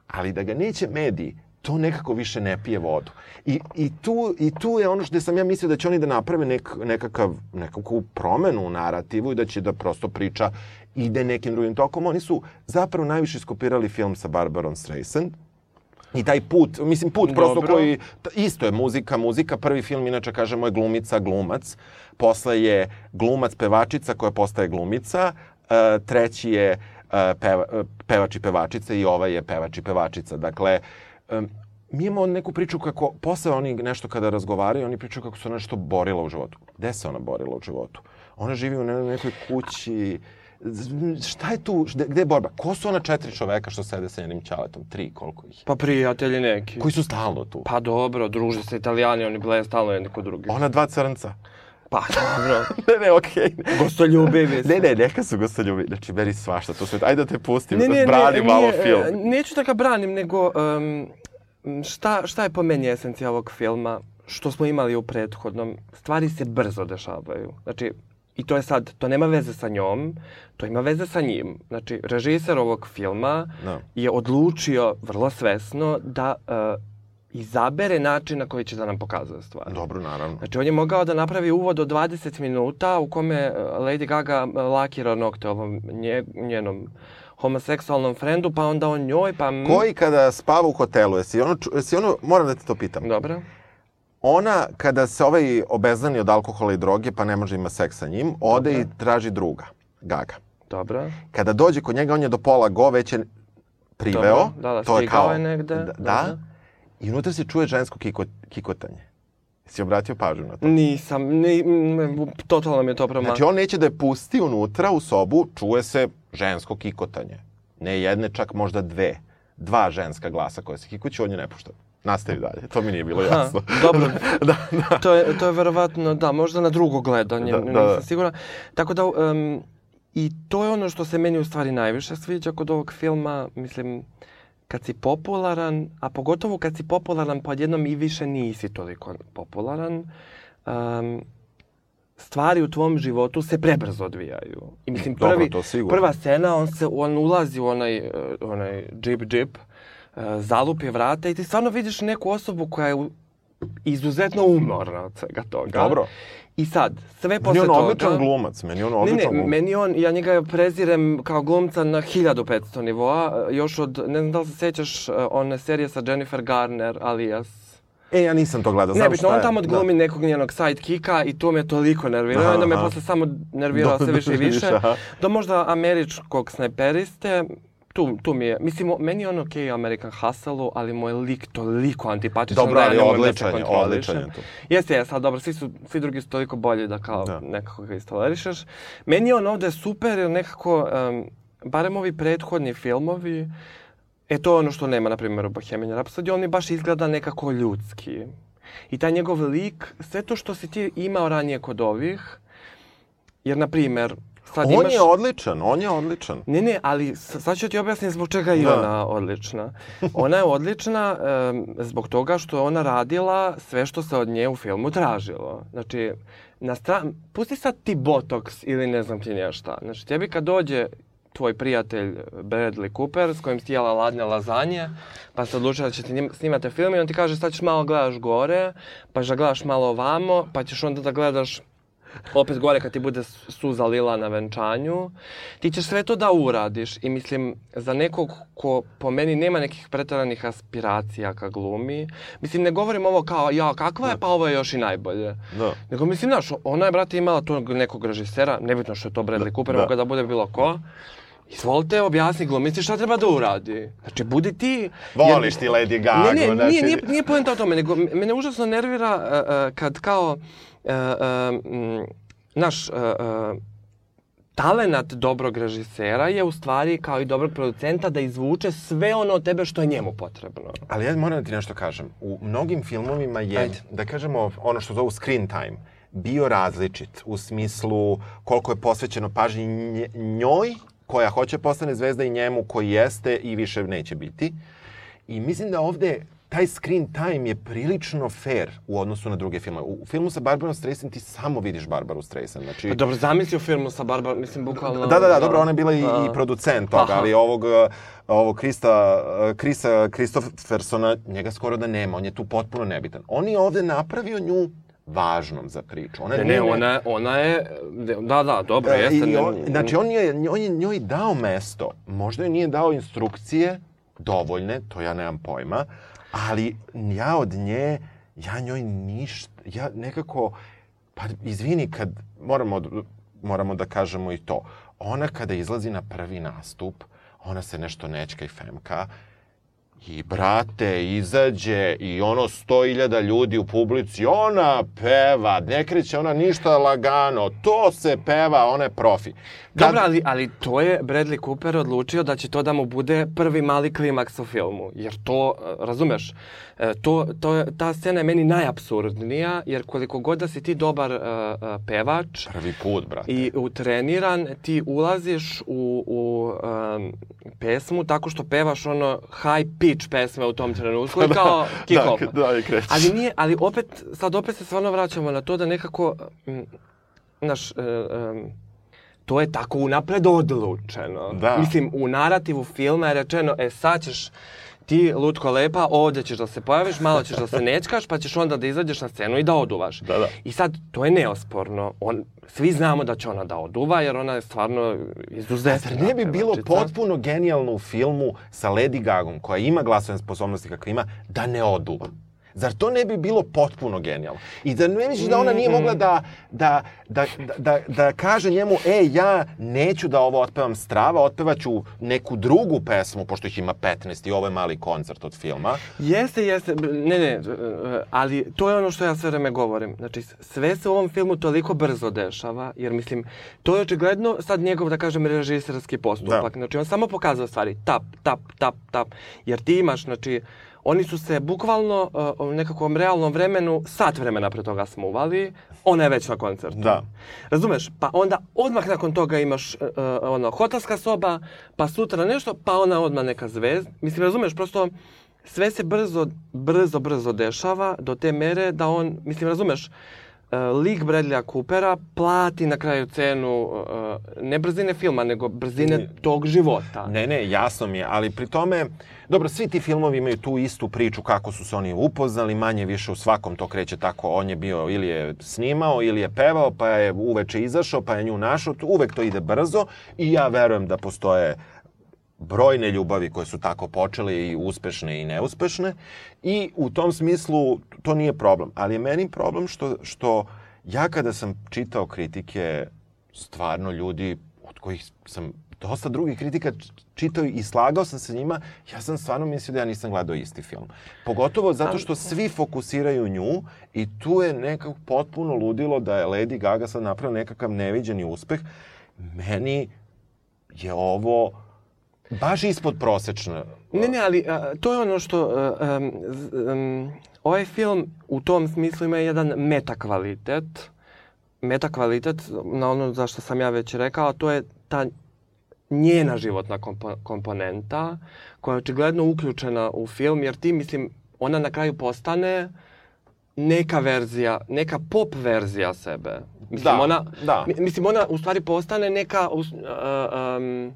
Ali da ga neće mediji, to nekako više ne pije vodu. I, i, tu, I tu je ono što sam ja mislio da će oni da naprave nek, nekakav, nekakvu promenu u narativu i da će da prosto priča ide nekim drugim tokom. Oni su zapravo najviše skopirali film sa Barbarom Streisand, I taj put, mislim put prosto
Dobro.
koji, t- isto je muzika, muzika, prvi film inače kažemo je glumica, glumac, posle je glumac, pevačica koja postaje glumica, e, treći je e, peva, e, pevač i pevačica i ovaj je pevač i pevačica. Dakle, em, mi imamo neku priču kako, posle oni nešto kada razgovaraju, oni pričaju kako se ona nešto borila u životu. Gde se ona borila u životu? Ona živi u ne- nekoj kući, šta je tu, gde, je borba? Ko su ona četiri čoveka što sede sa njenim ćaletom? Tri, koliko ih?
Pa prijatelji neki.
Koji su stalno tu?
Pa dobro, druže se italijani, oni bleje stalno jedni kod drugih.
Ona dva crnca.
Pa dobro,
ne, ne, okej.
gostoljubivi
Ne,
su.
ne, neka su gostoljubi. Znači, meni svašta to sve. Ajde da te pustim,
Ne, ne,
brani
ne,
malo
nije,
film.
Neću da ga branim, nego um, šta, šta je po meni esencija ovog filma? Što smo imali u prethodnom, stvari se brzo dešavaju. Znači, i to je sad, to nema veze sa njom, to ima veze sa njim. Znači, režiser ovog filma
Da.
je odlučio vrlo svesno da uh, izabere način na koji će da nam pokazuje stvari.
Dobro, naravno.
Znači, on je mogao da napravi uvod od 20 minuta u kome e, Lady Gaga lakira nokte ovom nje, njenom homoseksualnom frendu, pa onda on njoj, pa...
Koji kada spava u hotelu, jesi ono, jesi ono, moram da te to pitam.
Dobro.
Ona, kada se ovaj obeznani od alkohola i droge, pa ne može ima seks sa njim, ode i traži druga, Gaga.
Dobro.
Kada dođe kod njega, on je do pola go, već je priveo.
Dobro, da, da,
to je kao,
je negde,
da,
da.
da. I unutra se čuje žensko kiko, kikotanje. Jesi obratio pažnju na to?
Nisam, ni, totalno mi je to promašeno.
Znači, on neće da je pusti unutra u sobu, čuje se žensko kikotanje. Ne jedne, čak možda dve. Dva ženska glasa koje se kikuću, on je ne pušta. Nastavi dalje, to mi nije bilo
Ha,
jasno.
dobro.
da, da.
to, je, to je verovatno, da, možda na drugo gledanje,
Da,
nisam
da.
sigurna. Tako da, um, i to je ono što se meni u stvari najviše sviđa kod ovog filma, mislim, kad si popularan, a pogotovo kad si popularan, pa odjednom i više nisi toliko popularan, um, stvari u tvom životu se prebrzo odvijaju. I mislim,
Dobro,
prvi,
to sigurno.
prva scena, on, se, on ulazi u onaj, uh, onaj džip džip, uh, zalupi vrata i ti stvarno vidiš neku osobu koja je izuzetno umorna od svega toga.
Dobro.
I sad, sve
Meni
posle
je on
toga...
odličan glumac, meni on
Ne,
odličan
ne,
glumac.
meni on, ja njega prezirem kao glumca na 1500 nivoa, još od, ne znam da li se sjećaš uh, one serije sa Jennifer Garner, alias
E, ja nisam to gledao, znam
Nebitno,
šta
on
je.
tamo glumi nekog njenog sidekika i to me toliko nervirao.
Aha,
Onda me posle samo nervirao sve više i
više.
Do možda američkog snajperiste, tu, tu mi je, mislim, meni je on okej okay, American Hustle-u, ali moj lik toliko antipatičan
Dobro, ali
da
odličan je, odličan je tu.
Jeste, jeste, ali dobro, svi, su, svi drugi su toliko bolji da kao
Da.
nekako ga istolerišeš. Meni je on ovde super jer nekako, um, barem ovi prethodni filmovi, E to je ono što nema, na primjer, u Bohemian Rhapsody, on mi baš izgleda nekako ljudski. I taj njegov lik, sve to što si ti imao ranije kod ovih, jer, na primjer, sad
On
imaš...
je odličan, on je odličan.
Ne, ne, ali sad ću ti objasniti zbog čega je
Da.
ona odlična. Ona je odlična em, zbog toga što je ona radila sve što se od nje u filmu tražilo. Znači, na stran... pusti sad ti botoks ili ne znam ti nješta. Znači, tebi kad dođe tvoj prijatelj Bradley Cooper s kojim si jela ladne lazanje, pa se odlučila da će ti njim- snimate film i on ti kaže sad ćeš malo gledaš gore, pa ćeš da gledaš malo ovamo, pa ćeš onda da gledaš opet gore kad ti bude suza lila na venčanju, ti ćeš sve to da uradiš i mislim za nekog ko po meni nema nekih preteranih aspiracija ka glumi, mislim ne govorim ovo kao ja kakva je pa ovo je još i najbolje.
Da.
Nego mislim, znaš, ona je, brate, imala tog nekog režisera, nebitno što je to Bradley Cooper,
da.
mogu da bude bilo ko, Izvolite, objasni glumici šta treba da uradi. Znači, budi ti...
Voliš ti Lady Gaga,
Ne, ne,
znači-
nije, nije, nije poenta o tome, nego mene užasno nervira uh, uh, kad kao, naš, uh, uh, talenat dobrog režisera je u stvari kao i dobrog producenta da izvuče sve ono od tebe što je njemu potrebno.
Ali ja moram da ti nešto kažem. U mnogim filmovima je,
Ajde.
da kažemo, ono što zovu screen time, bio različit u smislu koliko je posvećeno pažnji njoj, koja hoće postane zvezda i njemu koji jeste i više neće biti. I mislim da ovde taj screen time je prilično fair u odnosu na druge filmove. U filmu sa Barbarom Streisand ti samo vidiš Barbaru Streisand. Znači,
Pa dobro, zamisli u filmu sa Barbar, mislim, bukvalno...
Da, da, da, dobro, ona je bila i,
A.
i producent toga,
Aha.
ali ovog, uh, ovog Krista, uh, Krisa Kristoffersona, njega skoro da nema, on je tu potpuno nebitan. On je ovde napravio nju važnom za priču. Ona
Ne, ne, ona, ona je... Da, da, dobro,
E,
jeste.
i on, znači, on je, on je njoj dao mesto. Možda joj nije dao instrukcije, dovoljne, to ja nemam pojma, ali ja od nje, ja njoj ništa, ja nekako, pa izvini kad, moramo, moramo da kažemo i to, ona kada izlazi na prvi nastup, ona se nešto nečka i femka, I brate, izađe i ono sto iljada ljudi u publici, ona peva, ne kreće ona ništa lagano, to se peva, ona je profi. Kad...
Dobro, ali, ali to je Bradley Cooper odlučio da će to da mu bude prvi mali klimaks u filmu. Jer to, e, razumeš, to, to, je- ta scena je meni najapsurdnija, jer koliko god da si ti dobar uh, pevač,
Prvi put, brate.
i utreniran, ti ulaziš u, u um, pesmu tako što pevaš ono high pitch pesme u tom trenutku i kao kick
da, da, i krećeš.
Ali nije, ali opet, sad opet se stvarno vraćamo na to da nekako, znaš, e, em, to je tako unapred odlučeno.
Da.
Mislim, u narativu filma je rečeno, e sad ćeš ti, lutko lepa, ovdje ćeš da se pojaviš, malo ćeš da se nečkaš, pa ćeš onda da izađeš na scenu i da oduvaš.
Da, da.
I sad, to je neosporno. On, svi znamo da će ona da oduva, jer ona je stvarno izuzetna.
Zar ne bi bilo
pevačica.
potpuno genijalno u filmu sa Lady Gagom, koja ima glasovne sposobnosti kakve ima, da ne oduva? Zar to ne bi bilo potpuno genijalno? I da ne misliš da ona nije mogla da, da, da, da, da, kaže njemu, e, ja neću da ovo otpevam strava, otpevaću neku drugu pesmu, pošto ih ima 15 i ovo je mali koncert od filma.
Jeste, jeste, ne, ne, ali to je ono što ja sve vreme govorim. Znači, sve se u ovom filmu toliko brzo dešava, jer mislim, to je očigledno sad njegov, da kažem, režisarski postupak.
Da.
Znači, on samo pokazuje stvari, tap, tap, tap, tap, jer ti imaš, znači, oni su se bukvalno uh, u nekakvom realnom vremenu, sat vremena pre toga smuvali, ona je već na koncertu.
Da.
Razumeš? Pa onda odmah nakon toga imaš uh, ono, hotelska soba, pa sutra nešto, pa ona odmah neka zvezda. Mislim, razumeš, prosto sve se brzo, brzo, brzo dešava do te mere da on, mislim, razumeš, uh, lik Bradleya Coopera plati na kraju cenu uh, ne brzine filma, nego brzine tog života.
Ne, ne, jasno mi je, ali pri tome, dobro, svi ti filmovi imaju tu istu priču kako su se oni upoznali, manje više u svakom to kreće tako, on je bio ili je snimao ili je pevao, pa je uveče izašao, pa je nju našao, uvek to ide brzo i ja verujem da postoje brojne ljubavi koje su tako počele i uspešne i neuspešne i u tom smislu to nije problem. Ali je meni problem što, što ja kada sam čitao kritike, stvarno ljudi od kojih sam dosta drugih kritika čitao i slagao sam se njima, ja sam stvarno mislio da ja nisam gledao isti film. Pogotovo zato što svi fokusiraju nju i tu je nekako potpuno ludilo da je Lady Gaga sad napravila nekakav neviđeni uspeh. Meni je ovo baš ispod prosečno.
Ne, ne, ali a, to je ono što... a, em, ovaj film u tom smislu ima jedan metakvalitet. Metakvalitet, na ono za što sam ja već rekao, a to je ta njena životna kompo komponenta koja je očigledno uključena u film, jer ti, mislim, ona na kraju postane neka verzija, neka pop verzija sebe. Mislim,
Da,
ona,
da.
mi- mislim, ona u stvari postane neka uh, um,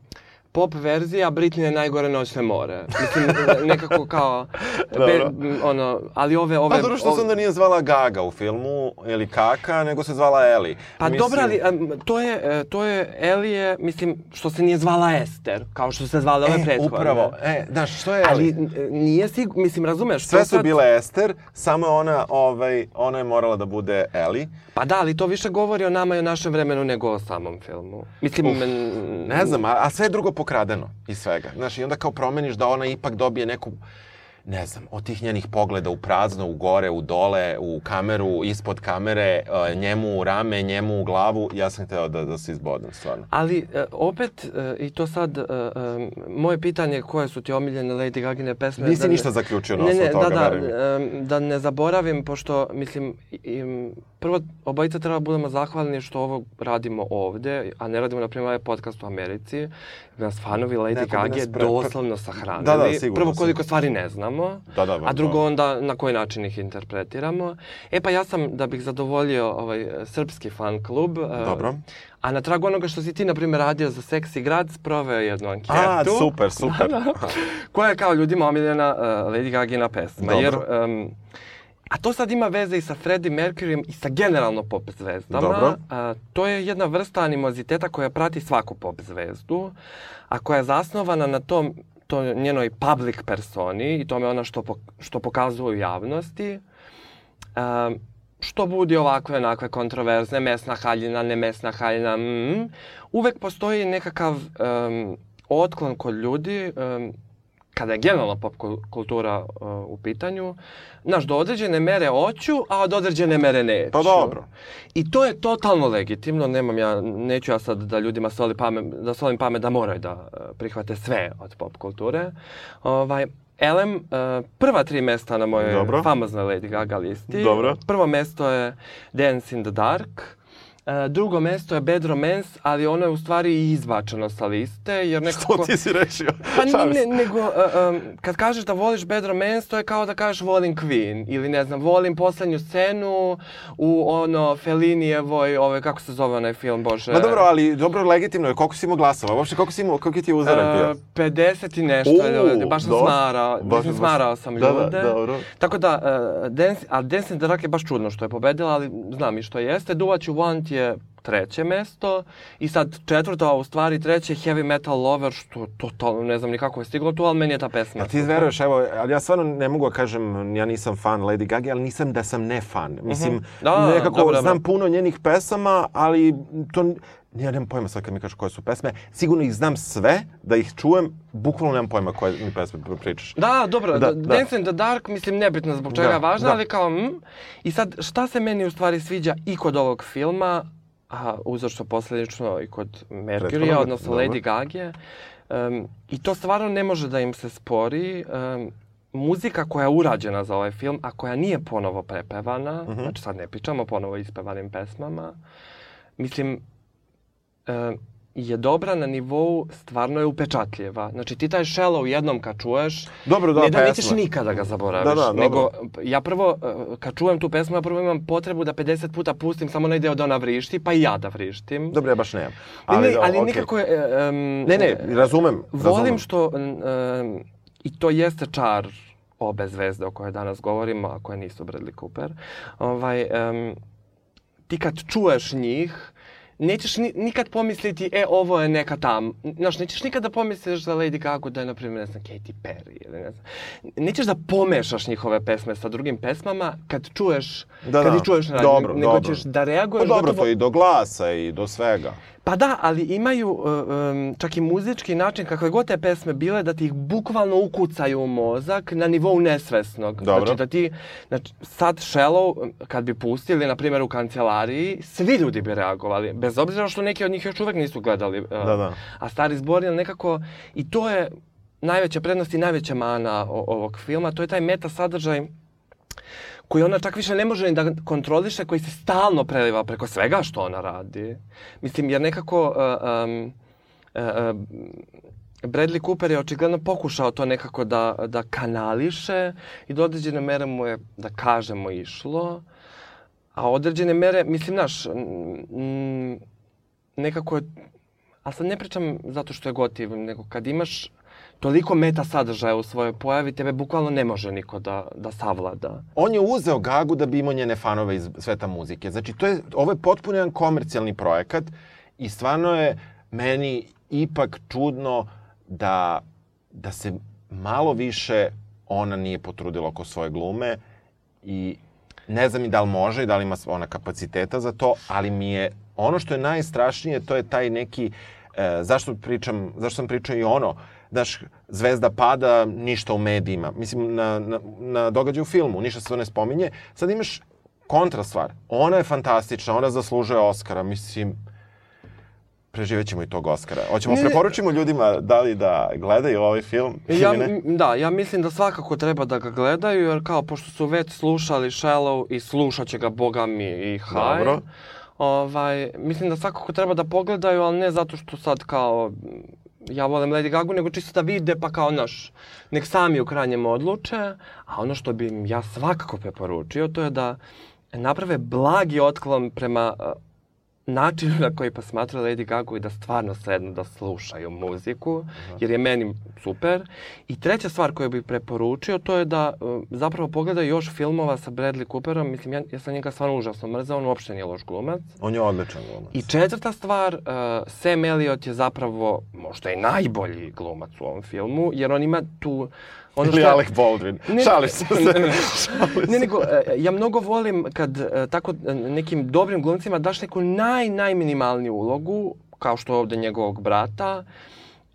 pop verzija Britnije najgore noćne more. Mislim, nekako kao, be, ono, ali ove, ove...
Pa dobro što se
ove-
onda nije zvala Gaga u filmu ili Kaka, nego se zvala Eli.
Pa dobro, ali to je, e, to je Elije, mislim, što se nije zvala Ester, kao što se zvale ove
E,
prethodne.
upravo. E, znaš, što je Eli?
Ali nije sig, mislim, razumeš?
Sve su
sad-
bile Ester, samo je ona, ovaj, ona je morala da bude Eli.
Pa da, ali to više govori o nama i o našem vremenu nego o samom filmu. Mislim, n-
Ne znam, a, a sve je drugo pokradeno iz svega. Znaš, i onda kao promeniš da ona ipak dobije neku ne znam, od tih njenih pogleda u prazno, u gore, u dole, u kameru, ispod kamere, e, njemu u rame, njemu u glavu, ja sam hteo da, da se izbodem, stvarno.
Ali e, opet, e, i to sad, moje pitanje koje su ti omiljene Lady Gagine pesme...
Nisi
da
ništa zaključio na
ne, ne,
toga,
da, da, da ne zaboravim, pošto, mislim, i- i, prvo, obojica treba budemo zahvalni što ovo radimo ovde, a ne radimo, na primjer, ovaj podcast u Americi, nas fanovi Lady Gage doslovno sahranili.
Da, da, sigurno
Prvo, koliko stvari ne znamo,
Da, da,
a drugo,
to.
onda na koji način ih interpretiramo. E pa ja sam, da bih zadovoljio ovaj srpski fan klub, e,
Dobro.
a na tragu onoga što si ti, na primjer, radio za Seksi grad, sproveo jednu anketu.
A, super, super.
Da, da. koja je kao ljudima omiljena uh, Lady Gagina pesma.
Dobro.
Jer, um, a to sad ima veze i sa Freddie Mercuryjem i sa generalno pop zvezdama.
Dobro.
A, to je jedna vrsta animoziteta koja prati svaku pop zvezdu, a koja je zasnovana na tom to njenoj public personi i tome ona što, što pokazuje u javnosti, um, što budi ovakve onakve kontroverzne, mesna haljina, ne mesna haljina, mm, uvek postoji nekakav um, otklon kod ljudi um, kada je generalna pop kultura uh, u pitanju, znaš, do određene mere hoću, a do određene mere neću.
Pa dobro.
I to je totalno legitimno, nemam ja, neću ja sad da ljudima soli pamet, da solim pamet da moraju da uh, prihvate sve od pop kulture. Ovaj, Elem, uh, prva tri mesta na mojoj
Dobro.
famoznoj Lady Gaga listi.
Dobro.
Prvo mesto je Dance in the Dark. E, drugo mesto je Bad Romance, ali ono je u stvari i izbačeno sa liste, jer nekako...
Što ti si rešio?
Pa ne, ne, nego, um, kad kažeš da voliš Bad Romance, to je kao da kažeš volim Queen, ili ne znam, volim poslednju scenu u ono Fellinijevoj, ove, kako se zove onaj film, bože?
Ma dobro, ali dobro, legitimno je. Koliko si imao glasova? Uopšte, koliko si imao, koliko ti je uzorak bio?
Uh, 50 i nešto, uh, baš sam
dobro.
smarao,
Baš-
mislim, smarao sam
da, da,
ljude.
dobro.
Tako da, uh, Dance, a Dance in the Dark je baš čudno što je pobedila, ali znam i što jeste. Do What You Want je treće mesto i sad četvrto, a u stvari treće Heavy Metal Lover, što totalno ne znam ni kako je stiglo tu, ali meni je ta pesma.
A ti veruješ, evo, ali ja stvarno ne mogu da kažem, ja nisam fan Lady Gaga, ali nisam da sam ne fan. Mislim,
Da,
nekako
dobro,
znam
dobro.
puno njenih pesama, ali to, ja nemam pojma sad kad mi kažeš koje su pesme. Sigurno ih znam sve, da ih čujem, bukvalno nemam pojma koje mi pesme pričaš.
Da, dobro,
Da,
da,
da.
Dance in the Dark, mislim, nebitno zbog čega
Da,
važna,
da.
ali kao, mm, i sad, šta se meni u stvari sviđa i kod ovog filma, a uzročno posledično i kod
Prethodnog,
odnosno
dobro.
Lady Gage, um, i to stvarno ne može da im se spori, um, muzika koja je urađena za ovaj film, a koja nije ponovo prepevana,
Mhm.
znači sad ne pričamo ponovo ispevanim pesmama, mislim, je dobra na nivou, stvarno je upečatljiva. Znači ti taj shallow jednom kad čuješ,
Dobro, da,
ne da nećeš nikada ga zaboraviš.
Da, da,
nego ja prvo, e, kad čujem tu pesmu, ja prvo imam potrebu da 50 puta pustim samo onaj deo da ona vrišti, pa i ja da vrištim.
Dobro, ja baš nemam.
Ali, ne, ali
okej.
nikako je... e, em,
Ne, ne, razumem.
Volim
razumem.
što, um, i to jeste čar obe zvezde o kojoj danas govorimo, a koje nisu Bradley Cooper, ovaj, um, ti kad čuješ njih, nećeš ni, nikad pomisliti, e, ovo je neka tam. Znaš, nećeš nikad da pomisliš za Lady Gaga da je, na primjer, ne znam, Katy Perry ili ne znam. Nećeš da pomešaš njihove pesme sa drugim pesmama kad čuješ,
Da,
kad
da.
ih čuješ na
Dobro,
nego
dobro.
ćeš da
Pa
reaguješ
dobro,
gotovo-
to i do glasa i do svega.
Pa da, ali imaju um, čak i muzički način, kakve god te pesme bile, da ti ih bukvalno ukucaju u mozak na nivou nesvesnog.
Dobro.
Znači da ti, znači, sad Shallow, kad bi pustili, na primjer, u kancelariji, svi ljudi bi reagovali, bez obzira što neki od njih još uvek nisu gledali. Uh,
Da, da.
A Stari zbor je nekako, i to je najveća prednost i najveća mana o- ovog filma, to je taj meta sadržaj koji ona čak više ne može ni da kontroliše, koji se stalno preliva preko svega što ona radi. Mislim, jer nekako... Uh, um, uh, uh, Bradley Cooper je očigledno pokušao to nekako da, da kanališe i do određene mere mu je, da kažemo, išlo. A određene mere, mislim, znaš, mm, nekako je, a sad ne pričam zato što je gotiv, nego kad imaš toliko meta sadržaja u svojoj pojavi, tebe bukvalno ne može niko da, da savlada.
On je uzeo Gagu da bi imao njene fanove iz sveta muzike. Znači, to je, ovo je potpuno jedan komercijalni projekat i stvarno je meni ipak čudno da, da se malo više ona nije potrudila oko svoje glume i ne znam i da li može i da li ima ona kapaciteta za to, ali mi je ono što je najstrašnije, to je taj neki, e, zašto pričam, zašto sam pričao i ono, znaš, zvezda pada, ništa u medijima. Mislim, na, na, na događaju u filmu, ništa se to ne spominje. Sad imaš kontra stvar. Ona je fantastična, ona zaslužuje Oscara. Mislim, preživet ćemo i tog Oscara. Hoćemo
Ne, ne.
preporučimo ljudima da li da gledaju ovaj film
Ja,
ne?
da, ja mislim da svakako treba da ga gledaju, jer kao, pošto su već slušali Shallow i slušat će ga, boga mi, i High.
Dobro.
Ovaj, mislim da svakako treba da pogledaju, ali ne zato što sad kao ja volim Lady Gaga, nego čisto da vide pa kao naš, nek sami u krajnjem odluče, a ono što bi im ja svakako preporučio, to je da naprave blagi otklon prema načinu na koji posmatraju Lady Gaga i da stvarno sednu da slušaju muziku, jer je meni super. I treća stvar koju bih preporučio, to je da uh, zapravo pogledaju još filmova sa Bradley Cooperom. Mislim, ja, ja sam njega stvarno užasno mrzao, on uopšte nije loš glumac.
On je odličan glumac.
I četvrta stvar, uh, Sam Elliot je zapravo možda i najbolji glumac u ovom filmu, jer on ima tu... Ono
Ili
što-
Alec Baldwin.
Ne,
Šališ se.
ne, ne, ne. Ne, nego, e, ja mnogo volim kad e, tako e, nekim dobrim glumcima daš neku naj, najminimalniju ulogu, kao što ovde njegovog brata.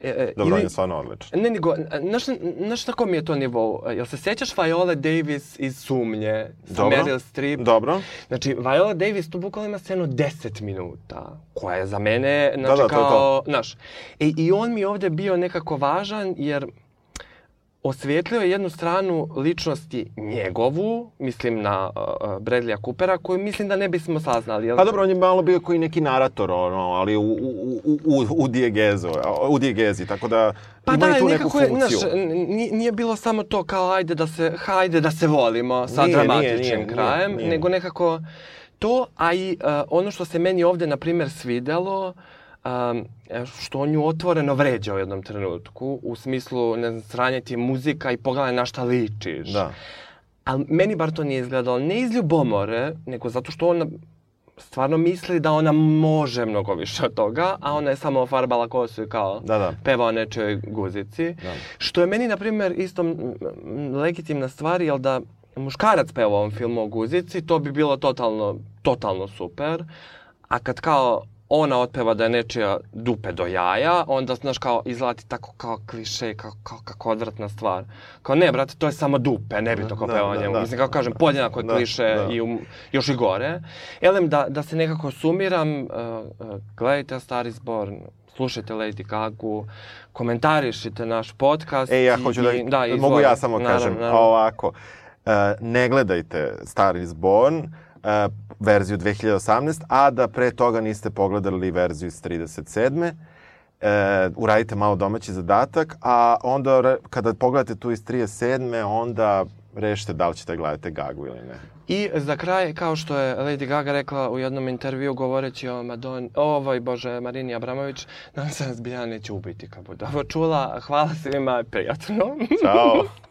E, e,
Dobro, on je stvarno odličan.
Ne, nego, znaš, znaš na kom je to nivou? Jel se sjećaš Viola Davis iz Sumnje? Sa
Dobro.
Meryl Streep?
Dobro.
Znači, Viola Davis tu bukvalno ima scenu 10 minuta, koja je za mene, znači,
da, to je
kao,
to.
znaš, e, i on mi je ovde bio nekako važan, jer osvijetlio je jednu stranu ličnosti njegovu, mislim na uh, uh, Bradleya Coopera, koju mislim da ne bismo saznali. Jel?
Pa dobro, on je malo bio koji neki narator, ono, ali u, u, u, u, dijegezu, u dijegezi, tako da
Pa
ima
da,
i tu neku funkciju.
znaš, nije, nije bilo samo to kao ajde da se, hajde da se volimo sa
Nije,
dramatičnim
nije,
krajem,
nije.
nego nekako to, a i uh, ono što se meni ovde, na primjer, svidelo, um, što on nju otvoreno vređa u jednom trenutku, u smislu, ne znam, sranje ti muzika i pogledaj na šta ličiš.
Da.
Ali meni bar to nije izgledalo ne iz ljubomore, nego zato što ona stvarno misli da ona može mnogo više od toga, a ona je samo farbala kosu i kao
Da, da.
peva o nečoj guzici.
Da.
Što je meni, na primjer, isto legitimna stvar, jel da muškarac peva u ovom filmu o guzici, to bi bilo totalno, totalno super. A kad kao ona otpeva da je nečija dupe do jaja, onda, znaš, kao izlati tako kao kliše, kao, kao kako odvratna stvar. Kao, ne, brate, to je samo dupe, ne bi to kao
Da,
peva o
da,
njemu.
da.
Mislim, kako kažem, podjednako je
Da,
kliše
da.
i um, još i gore. Elem, da, da se nekako sumiram, uh, uh, gledajte Star is Born, slušajte Lady Gagu, komentarišite naš podcast.
E, ja
i-
hoću da,
i- da
mogu ja samo
Naravno,
kažem,
naravno.
ovako, e, ne gledajte Star is Born, e, verziju 2018, a da pre toga niste pogledali verziju iz 37. E, uradite malo domaći zadatak, a onda re- kada pogledate tu iz 37. onda rešite da li ćete gledate Gagu ili ne.
I za kraj, kao što je Lady Gaga rekla u jednom intervju govoreći o Madon, ovoj, bože, Marini Abramović, nam se zbilja neće ubiti kad bude ovo čula. Hvala svima, prijatno.
Ćao!